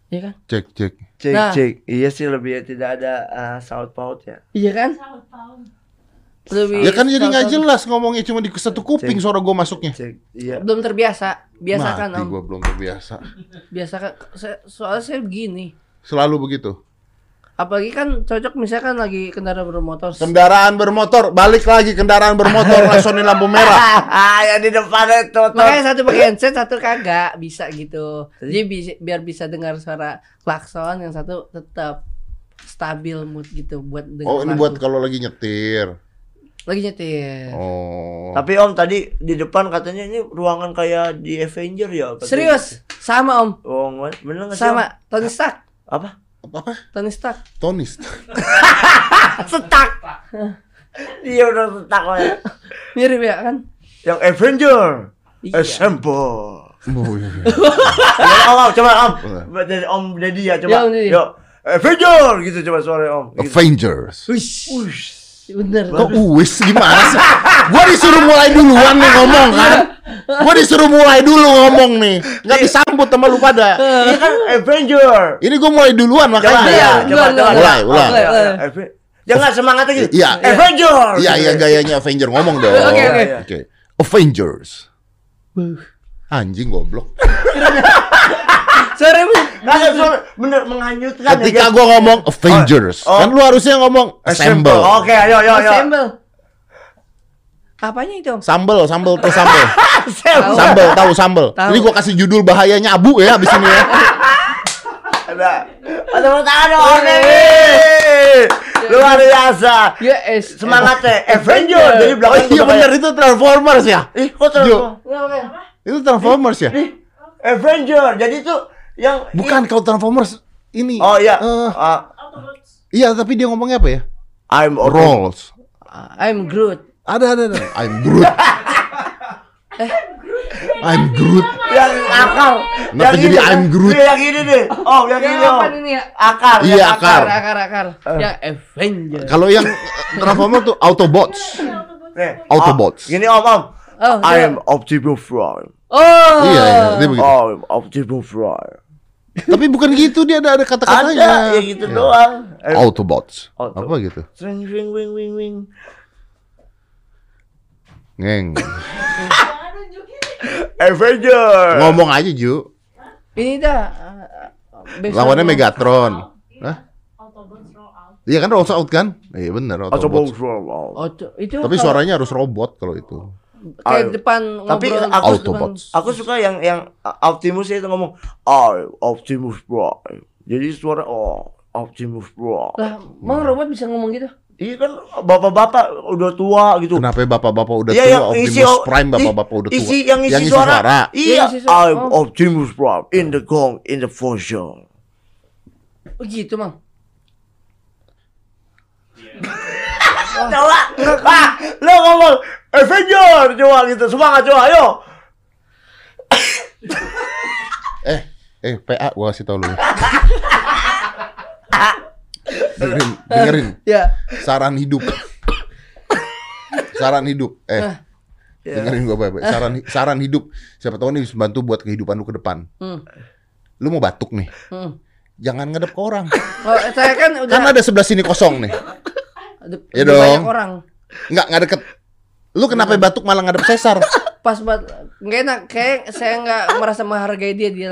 C: Iya kan?
A: Cek, cek.
B: Cek,
C: Nah.
B: cek. Iya sih lebih tidak ada uh, saut paut ya.
C: Iya kan?
E: Tahu.
C: Lebih
A: Ya kan jadi nggak jelas ngomongnya cuma di satu kuping
B: Cek.
A: suara gue masuknya.
B: Cek. Iya.
C: Belum terbiasa. Biasakan
A: Mati
C: om.
A: gue belum terbiasa.
C: Biasakan. Soalnya saya begini.
A: Selalu begitu.
C: Apalagi kan cocok misalkan lagi kendaraan bermotor.
A: Kendaraan bermotor, balik lagi kendaraan bermotor langsung lampu merah.
B: Ah, yang di depan itu.
C: Makanya satu pakai handset, satu kagak bisa gitu. Jadi bi- biar bisa dengar suara klakson, yang satu tetap stabil mood gitu buat dengar.
A: Oh ini
C: lagu.
A: buat kalau lagi nyetir.
C: lagi nyetir.
A: Oh.
B: Tapi Om tadi di depan katanya ini ruangan kayak di Avenger ya? katanya.
C: Serius, sama om,
B: Oh, bener nggak sih?
C: sama Tony Stark?
B: Apa?
A: Apa?
C: Tony Stark.
A: Tonis.
B: Setak. Iya udah lah ya.
C: Mirip ya kan?
B: Yang Avenger.
C: Iya.
B: Assemble.
A: Oh, iya, iya.
B: Ya, om, om, coba Om. Dari Om Deddy ya,
C: Ya,
B: coba.
C: Om Deddy.
B: Yuk. Avenger gitu coba suara Om. Gitu.
A: Avengers.
B: Wush.
C: Bener.
A: Kok uwis gimana sih? Gua disuruh mulai duluan nih ngomong kan. Gua disuruh mulai dulu ngomong nih. Nggak disambut sama lu pada.
B: Ini kan Avenger.
A: Ini gua mulai duluan
B: Coba
A: makanya.
B: ya,
C: Enggak,
B: coba,
C: enggak,
B: coba.
A: Mulai, ulang.
B: ya, ya, Ave- Jangan semangat lagi.
A: Iya.
B: Avenger.
A: Iya iya gayanya Avenger ngomong dong.
C: Oke, oke.
A: Oke. Avengers. Anjing goblok.
C: Sorry, Bu.
B: Kagak suara bener menghanyutkan ya,
A: Ketika
B: guys.
A: gua ngomong Avengers,
B: Oh.
A: kan lu harusnya ngomong assemble.
B: Oke, ayo ayo ayo.
C: Assemble. Apanya itu? Om?
A: Sambel, sambel tuh sambel.
B: Assemble.
A: Sambel, tahu sambel.
C: Tahu.
A: Ini gua kasih judul bahayanya abu ya abis ini ya.
B: Ada. Ada tangan dong. Luar biasa.
C: Ya es.
B: Semangatnya Avenger. Jadi
A: Oh
B: belakang
A: iya benar itu Transformers ya.
B: Ih, kok
C: oke.
A: Itu Transformers ya?
B: Avenger. Jadi tuh yang
A: Bukan kalau Transformers ini.
B: Oh iya.
A: Eh,
B: Ah,
E: Autobots.
A: iya, tapi dia ngomongnya apa ya?
B: I'm okay.
A: Rolls.
C: I'm Groot.
A: Ada ada ada. I'm Groot. I'm Groot.
B: Yang akar.
A: Kenapa jadi
B: ini,
A: I'm Groot?
B: Iya, yang ini deh. Oh, yang
C: Ya,
B: ini. Oh.
C: ini ya?
B: Akar.
A: Iya,
B: yang
A: akar.
C: Akar, akar, akar. Ya Avenger.
A: Kalau yang eh, Transformers tuh Autobots.
B: Nih,
A: Autobots.
B: Om, gini Om, Om.
C: Oh,
B: I
C: dia-
B: am Optimus Prime.
C: Oh.
A: Iya, iya, dia begitu.
B: I am Optimus Prime.
A: Tapi bukan gitu dia ada ada kata-katanya.
B: Ada ya gitu doang. Eh,
A: Autobots.
B: Auto.
A: Apa gitu?
B: Wing wing wing wing wing.
A: Ngeng.
B: Avenger.
A: Ngomong aja Ju.
C: Ini dah. uh,
A: Lawannya Megatron.
E: Ini
A: Hah?
E: Autobots roll out.
A: Iya kan rolls out kan? Iya bener
B: Autobots
A: Autobots.
B: roll out.
C: Oh, tuh, itu
A: Tapi
C: kalau
A: suaranya harus robot kalau itu.
C: Kayak
B: Ayo.
C: depan
B: Tapi
C: ngobrol
B: aku-
A: Autobots.
B: Aku suka yang yang Optimus itu ngomong I Optimus Prime. Jadi suara oh Optimus Prime.
C: Lah, emang robot bisa ngomong gitu?
B: Iya kan bapak-bapak udah tua gitu.
A: Kenapa bapak-bapak udah
B: Iya,
A: tua
B: yang
A: Optimus
B: isi
A: Prime bapak-bapak
B: i-
A: udah tua.
B: Isi yang isi, suara.
C: Yang
B: Iya,
C: isi suara.
B: I'm
C: Oh.
B: Optimus Prime in the gong in the fusion.
C: Oh, gitu, Mang.
B: Coba, ah, lo ngomong Avenger coba gitu, semangat coba, ayo.
A: Eh, eh PA gua kasih tau lu. dengerin, dengerin.
C: Ya.
A: Saran hidup. Saran hidup. Eh,
C: Ah.
A: dengerin gua baik-baik. Saran saran hidup. Siapa tahu nih bisa bantu buat kehidupan lu ke depan.
C: Hmm.
A: Lu mau batuk nih.
C: Hmm.
A: Jangan ngadep ke orang.
C: Oh, saya kan udah
A: Kan ada sebelah sini kosong nih.
C: banyak
A: dong.
C: orang.
A: Enggak, enggak deket. Lu kenapa batuk malah ngadep sesar?
C: Pas buat nggak enak, kayak saya nggak merasa menghargai dia dia.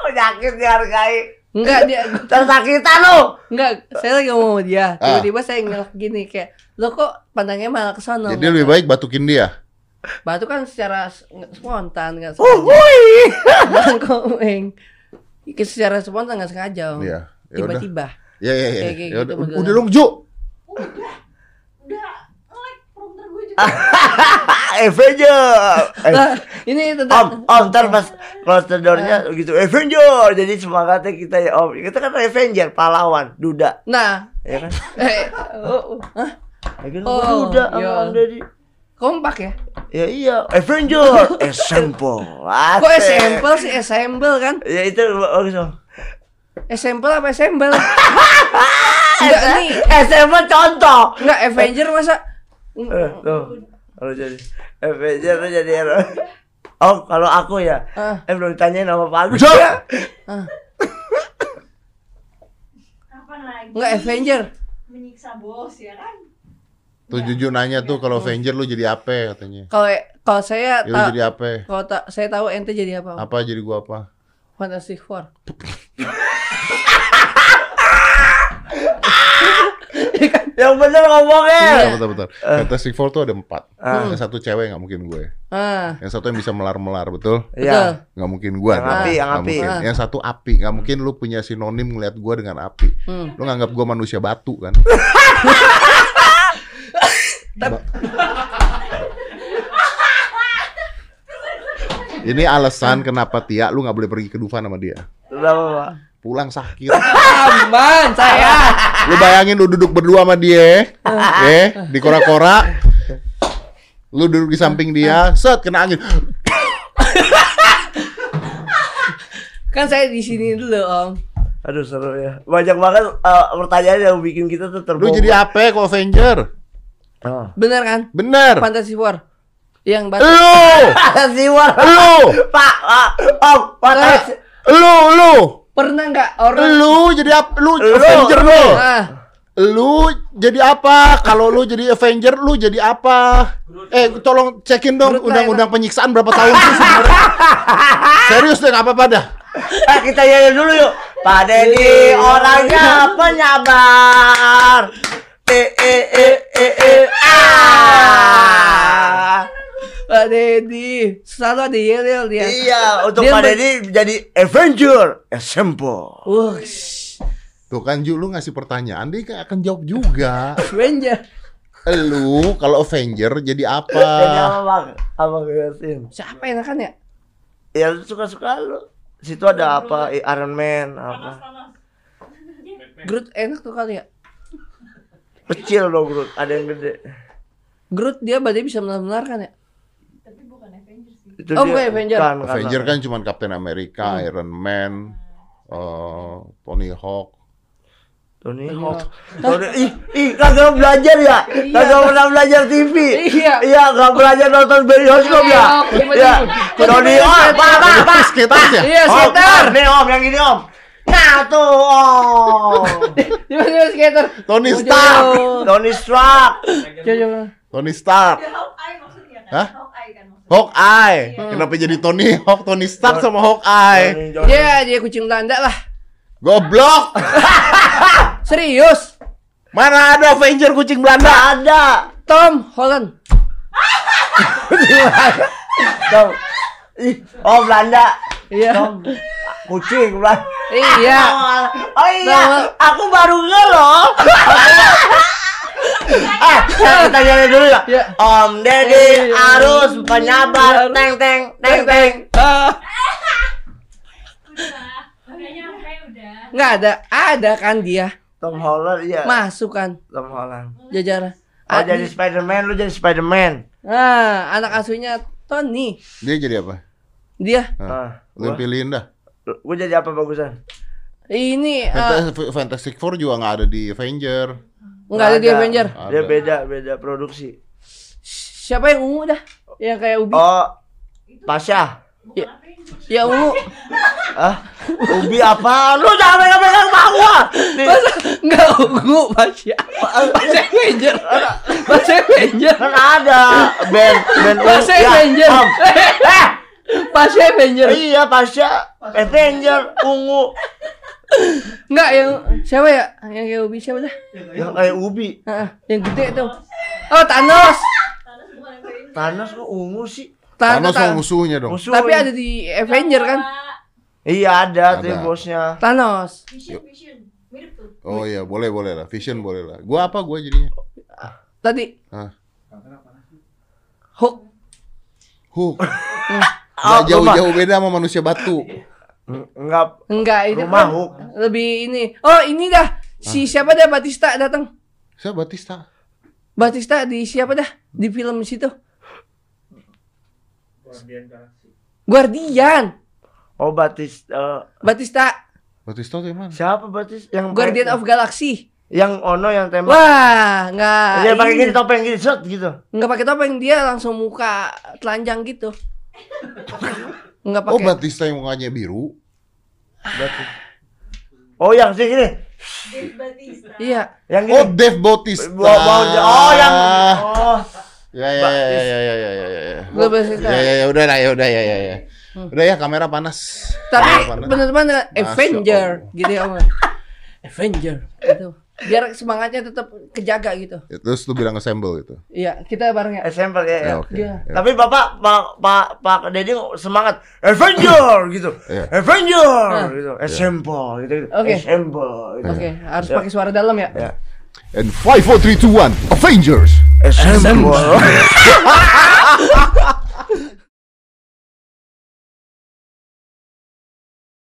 B: Penyakit dihargai.
C: Enggak dia
B: Tersakitan lo.
C: enggak, saya lagi ngomong sama dia.
A: Ah.
C: Tiba-tiba saya ngelak gini kayak, "Lo kok pandangnya malah ke sana?"
A: Jadi lebih baik batukin dia.
C: Batu kan secara spontan nggak
B: Oh,
C: sengaja.
B: woi.
C: Bukan komeng. Ke- Secara spontan nggak sengaja.
A: Iya. Ya.
C: Tiba-tiba.
A: Ya ya ya.
C: Kayak- kayak
A: Ya
C: gitu
A: udah. dong, Ju.
E: Udah. Udah. Nge-lag prompter gue juga.
B: Avenger.
C: Lah, ini
B: Om,
C: tentang
B: om, ntar pas close door-nya gitu Avenger. Jadi semangatnya kita ya Om. Kita kan Avenger, pahlawan, duda,
C: Nah,
B: ya kan?
C: eh, oh, oh, hah?
B: Ya kan
C: Oh,
B: duda sama
C: iya.
B: Om Deddy.
C: kompak ya?
B: Ya iya, Avenger, example.
C: Kok assemble sih assemble kan?
B: Ya itu bagus Om.
C: Assemble apa assemble? Enggak nih,
B: Example contoh.
C: enggak Avenger masa
B: Eh, tuh. Kalau jadi Avenger tuh jadi hero. Oh, kalau aku ya,
C: Ah.
B: eh belum ditanyain sama Pak Agus. Ya.
E: Kapan lagi?
C: enggak Avenger.
E: Menyiksa bos ya kan?
A: Tuh Juju nanya tuh kalau Avenger lu jadi apa katanya.
C: Kalau kalau saya
A: Ya, lu
C: ta-
A: jadi apa?
C: kalau ta- saya tahu ente jadi apa?
A: Apa jadi gua apa?
C: Fantastic Four.
B: Yang bener ngomongnya.
C: Iya.
A: Bentar, bentar, bentar. Fantastic Four tuh ada empat.
B: Ah.
A: Yang satu cewek nggak mungkin gue.
C: Ah,
A: Yang satu yang bisa melar-melar, betul?
C: betul.
B: Iya.
A: Nggak mungkin gua
B: Yang
A: dong.
B: api, yang api.
A: mungkin.
C: Ah.
A: Yang satu api. Nggak mungkin lu punya sinonim ngeliat gua dengan api.
C: Hmm.
A: Lu nganggap gua manusia batu kan? Ba- Ini alasan kenapa Tia lu nggak boleh pergi ke Dufan sama dia.
B: Kenapa, Pak?
A: Pulang sakit.
C: Aman saya.
A: Lu bayangin lu duduk berdua sama dia, ya, di kora-kora. Lu duduk di samping dia, set kena angin.
C: Kan saya di sini dulu, Om.
B: Aduh seru ya. Banyak banget eh, pertanyaan yang bikin kita tuh
A: Lu
B: terbongkar.
A: jadi apa kok Avenger?
B: Oh.
C: Bener kan?
A: Bener.
C: Fantastic Four. Yang batu.
A: Lu,
B: Siwar.
A: lu,
B: Pak, Pak, Om, Pak.
C: Eh,
A: lu, lu,
C: Pernah nggak orang
A: lu jadi apa? Lu
B: Lu.
A: Avenger lu.
C: ah,
A: Lu jadi apa? Kalau lu jadi Avenger, lu jadi apa? Eh, tolong cekin dong undang-undang penyiksaan berapa tahun sih sebenarnya? Serius deh, nggak apa-apa dah.
B: Eh, kita nyanyi dulu yuk. Pak Deddy orangnya penyabar. Eh eh eh eh eh ah.
C: Pak Deddy selalu ada yel-yel dia.
B: Iya, untuk
C: Dia
B: Pak Deddy jadi Avenger. Example.
C: Wah,
A: Tuh kan Ju, lu ngasih pertanyaan, dia akan jawab juga.
C: Avenger.
A: Lu kalau Avenger jadi apa?
B: Jadi apa bang? Apa ngeliatin?
C: Siapa yang kan ya?
B: Ya lu suka-suka lu. Situ ada apa? Iron Man apa?
C: Groot enak tuh kali ya.
B: Kecil dong Groot, ada yang gede.
C: Groot dia berarti bisa menar-menar kan ya?
E: Tapi bukan Avengers sih.
B: Itu
C: Oh, bukan Avenger.
B: Bukan.
A: Avenger kan cuma Captain America, Iron Man, eh, Tony Hawk.
B: Tony Hawk. Tony, ih, ih, kagak belajar ya? Kagak pernah belajar TV.
C: Iya.
B: Iya, kagak belajar nonton bioskop ya? Iya. Tony Hawk, pak, pak, pak.
A: skaters ya?
C: Iya, skater.
B: Om, nih om, yang ini om. Nah tuh om.
C: Tiba-tiba skater.
A: Tony
C: Oh,
A: Stark.
B: Tony Stark.
A: Tony Stark.
E: Hawkeye maksudnya kan?
A: Hah?
E: Hawkeye kan
A: Hawkeye. Kenapa jadi Tony Hawk, Tony Stark sama Hawkeye?
B: Tony Johnson.
C: Dia kucing Belanda lah.
A: Goblok.
C: Serius.
A: Mana ada Avenger kucing Belanda?
B: Nggak ada.
C: Tom Holland.
B: Tom. Oh Belanda.
C: Iya.
B: Tom. Kucing Belanda.
C: Iya.
B: Oh iya, aku baru nge loh. eh, kita nyanyi dulu ya.
C: Iya.
B: Om Deddy
C: Iya.
B: harus penyabar,
C: Harus.
B: teng teng teng teng.
C: Ah,
E: Udah. Udah nyampe udah.
C: nggak ada. Ada kan dia.
B: Tom Holland iya.
C: Masuk kan
B: Tom Holland.
C: jajaran.
B: Oh
C: Ah,
B: jadi Spiderman, lu jadi Spiderman.
C: Nah, anak asuhnya Tony.
A: Dia jadi apa?
C: Dia
B: Ah,
A: Lu
B: gua,
A: pilihin dah.
B: gua jadi apa bagusan?
C: ini eh,
A: Fantas- Fantastic Four juga nggak ada di Avenger.
C: Nggak ada di Avenger.
B: Dia beda beda produksi.
C: Siapa yang ungu dah? Yang kayak Ubi.
B: Oh, Pasha.
C: Ya, ya ungu.
B: Ah, Ubi apa? Lu jangan pegang-pegang. Nih,
C: Masa enggak ungu Pasha. Pasha Avenger. Pasha Avenger.
B: kan ada band band
C: Pasha
B: Ya,
C: Avenger.
B: Eh,
C: Pasha Avenger.
B: iya Pasha Avenger ungu
C: Enggak yang siapa ya? Yang kayak Ubi siapa dah?
B: yang kayak Ubi.
C: Ah, yang gede tuh. Oh, Thanos.
E: Thanos
B: kok ungu sih?
C: Thanos.
A: Thanos sama musuhnya dong.
B: Musuh.
C: Tapi ada di Avenger kan?
B: Iya ada, tuh
A: Ada.
B: bosnya.
C: Thanos.
E: Vision, vision. Mirip tuh.
A: Oh iya, boleh boleh lah. Vision boleh lah. Gua apa gua jadinya?
C: Tadi
A: Hah.
C: Hulk.
A: Hulk.
B: Ah,
A: Nggak jauh-jauh beda sama manusia batu.
B: Enggak
C: Enggak, itu
B: Rumah
C: kan
B: Hulk.
C: lebih ini. Oh, ini dah. Si siapa dah Batista datang?
A: Saya Batista.
C: Batista di siapa dah? Di film situ. Guardian.
B: Oh Batis eh,
C: Batista.
A: Batista tuh yang mana?
B: siapa Batis? Yang
C: Guardian of Galaxy.
B: yang Ono yang tembak.
C: Wah, enggak.
B: Dia pakai
C: ini.
B: gini topeng gini set gitu.
C: Enggak pakai topeng, dia langsung muka telanjang gitu. Enggak
A: oh,
C: pakai.
A: Oh, Batista yang mukanya biru.
B: Batista. Oh, yang sih gini.
C: Iya.
B: Yang gini.
A: Oh,
B: dev Bautista. Oh, yang oh.
A: Ya ya ya, ya ya ya ya ya.
C: Gue Bautista.
A: Ya, ya ya udah lah ya udah ya ya ya. Hmm. Udah ya kamera panas.
C: Tapi benar-benar gitu
A: ya,
C: Avenger gitu ya Avenger gitu. Biar semangatnya tetap kejaga gitu.
A: Ya, Terus lu bilang assemble gitu.
C: Iya, kita bareng ya.
B: SMP ya. ya.
A: Ya oke.
C: Iya.
A: Ya.
B: Tapi Bapak Pak Pak Pak Deddy semangat Avenger gitu.
A: Iya.
B: Avenger
C: Nah.
B: gitu. Assemble gitu. gitu.
C: Oke.
B: Assemble gitu.
C: Oke, harus
B: Ya.
C: pakai suara dalam ya.
B: Ya.
A: And 5 4 3 2 1 Avengers.
B: Assemble.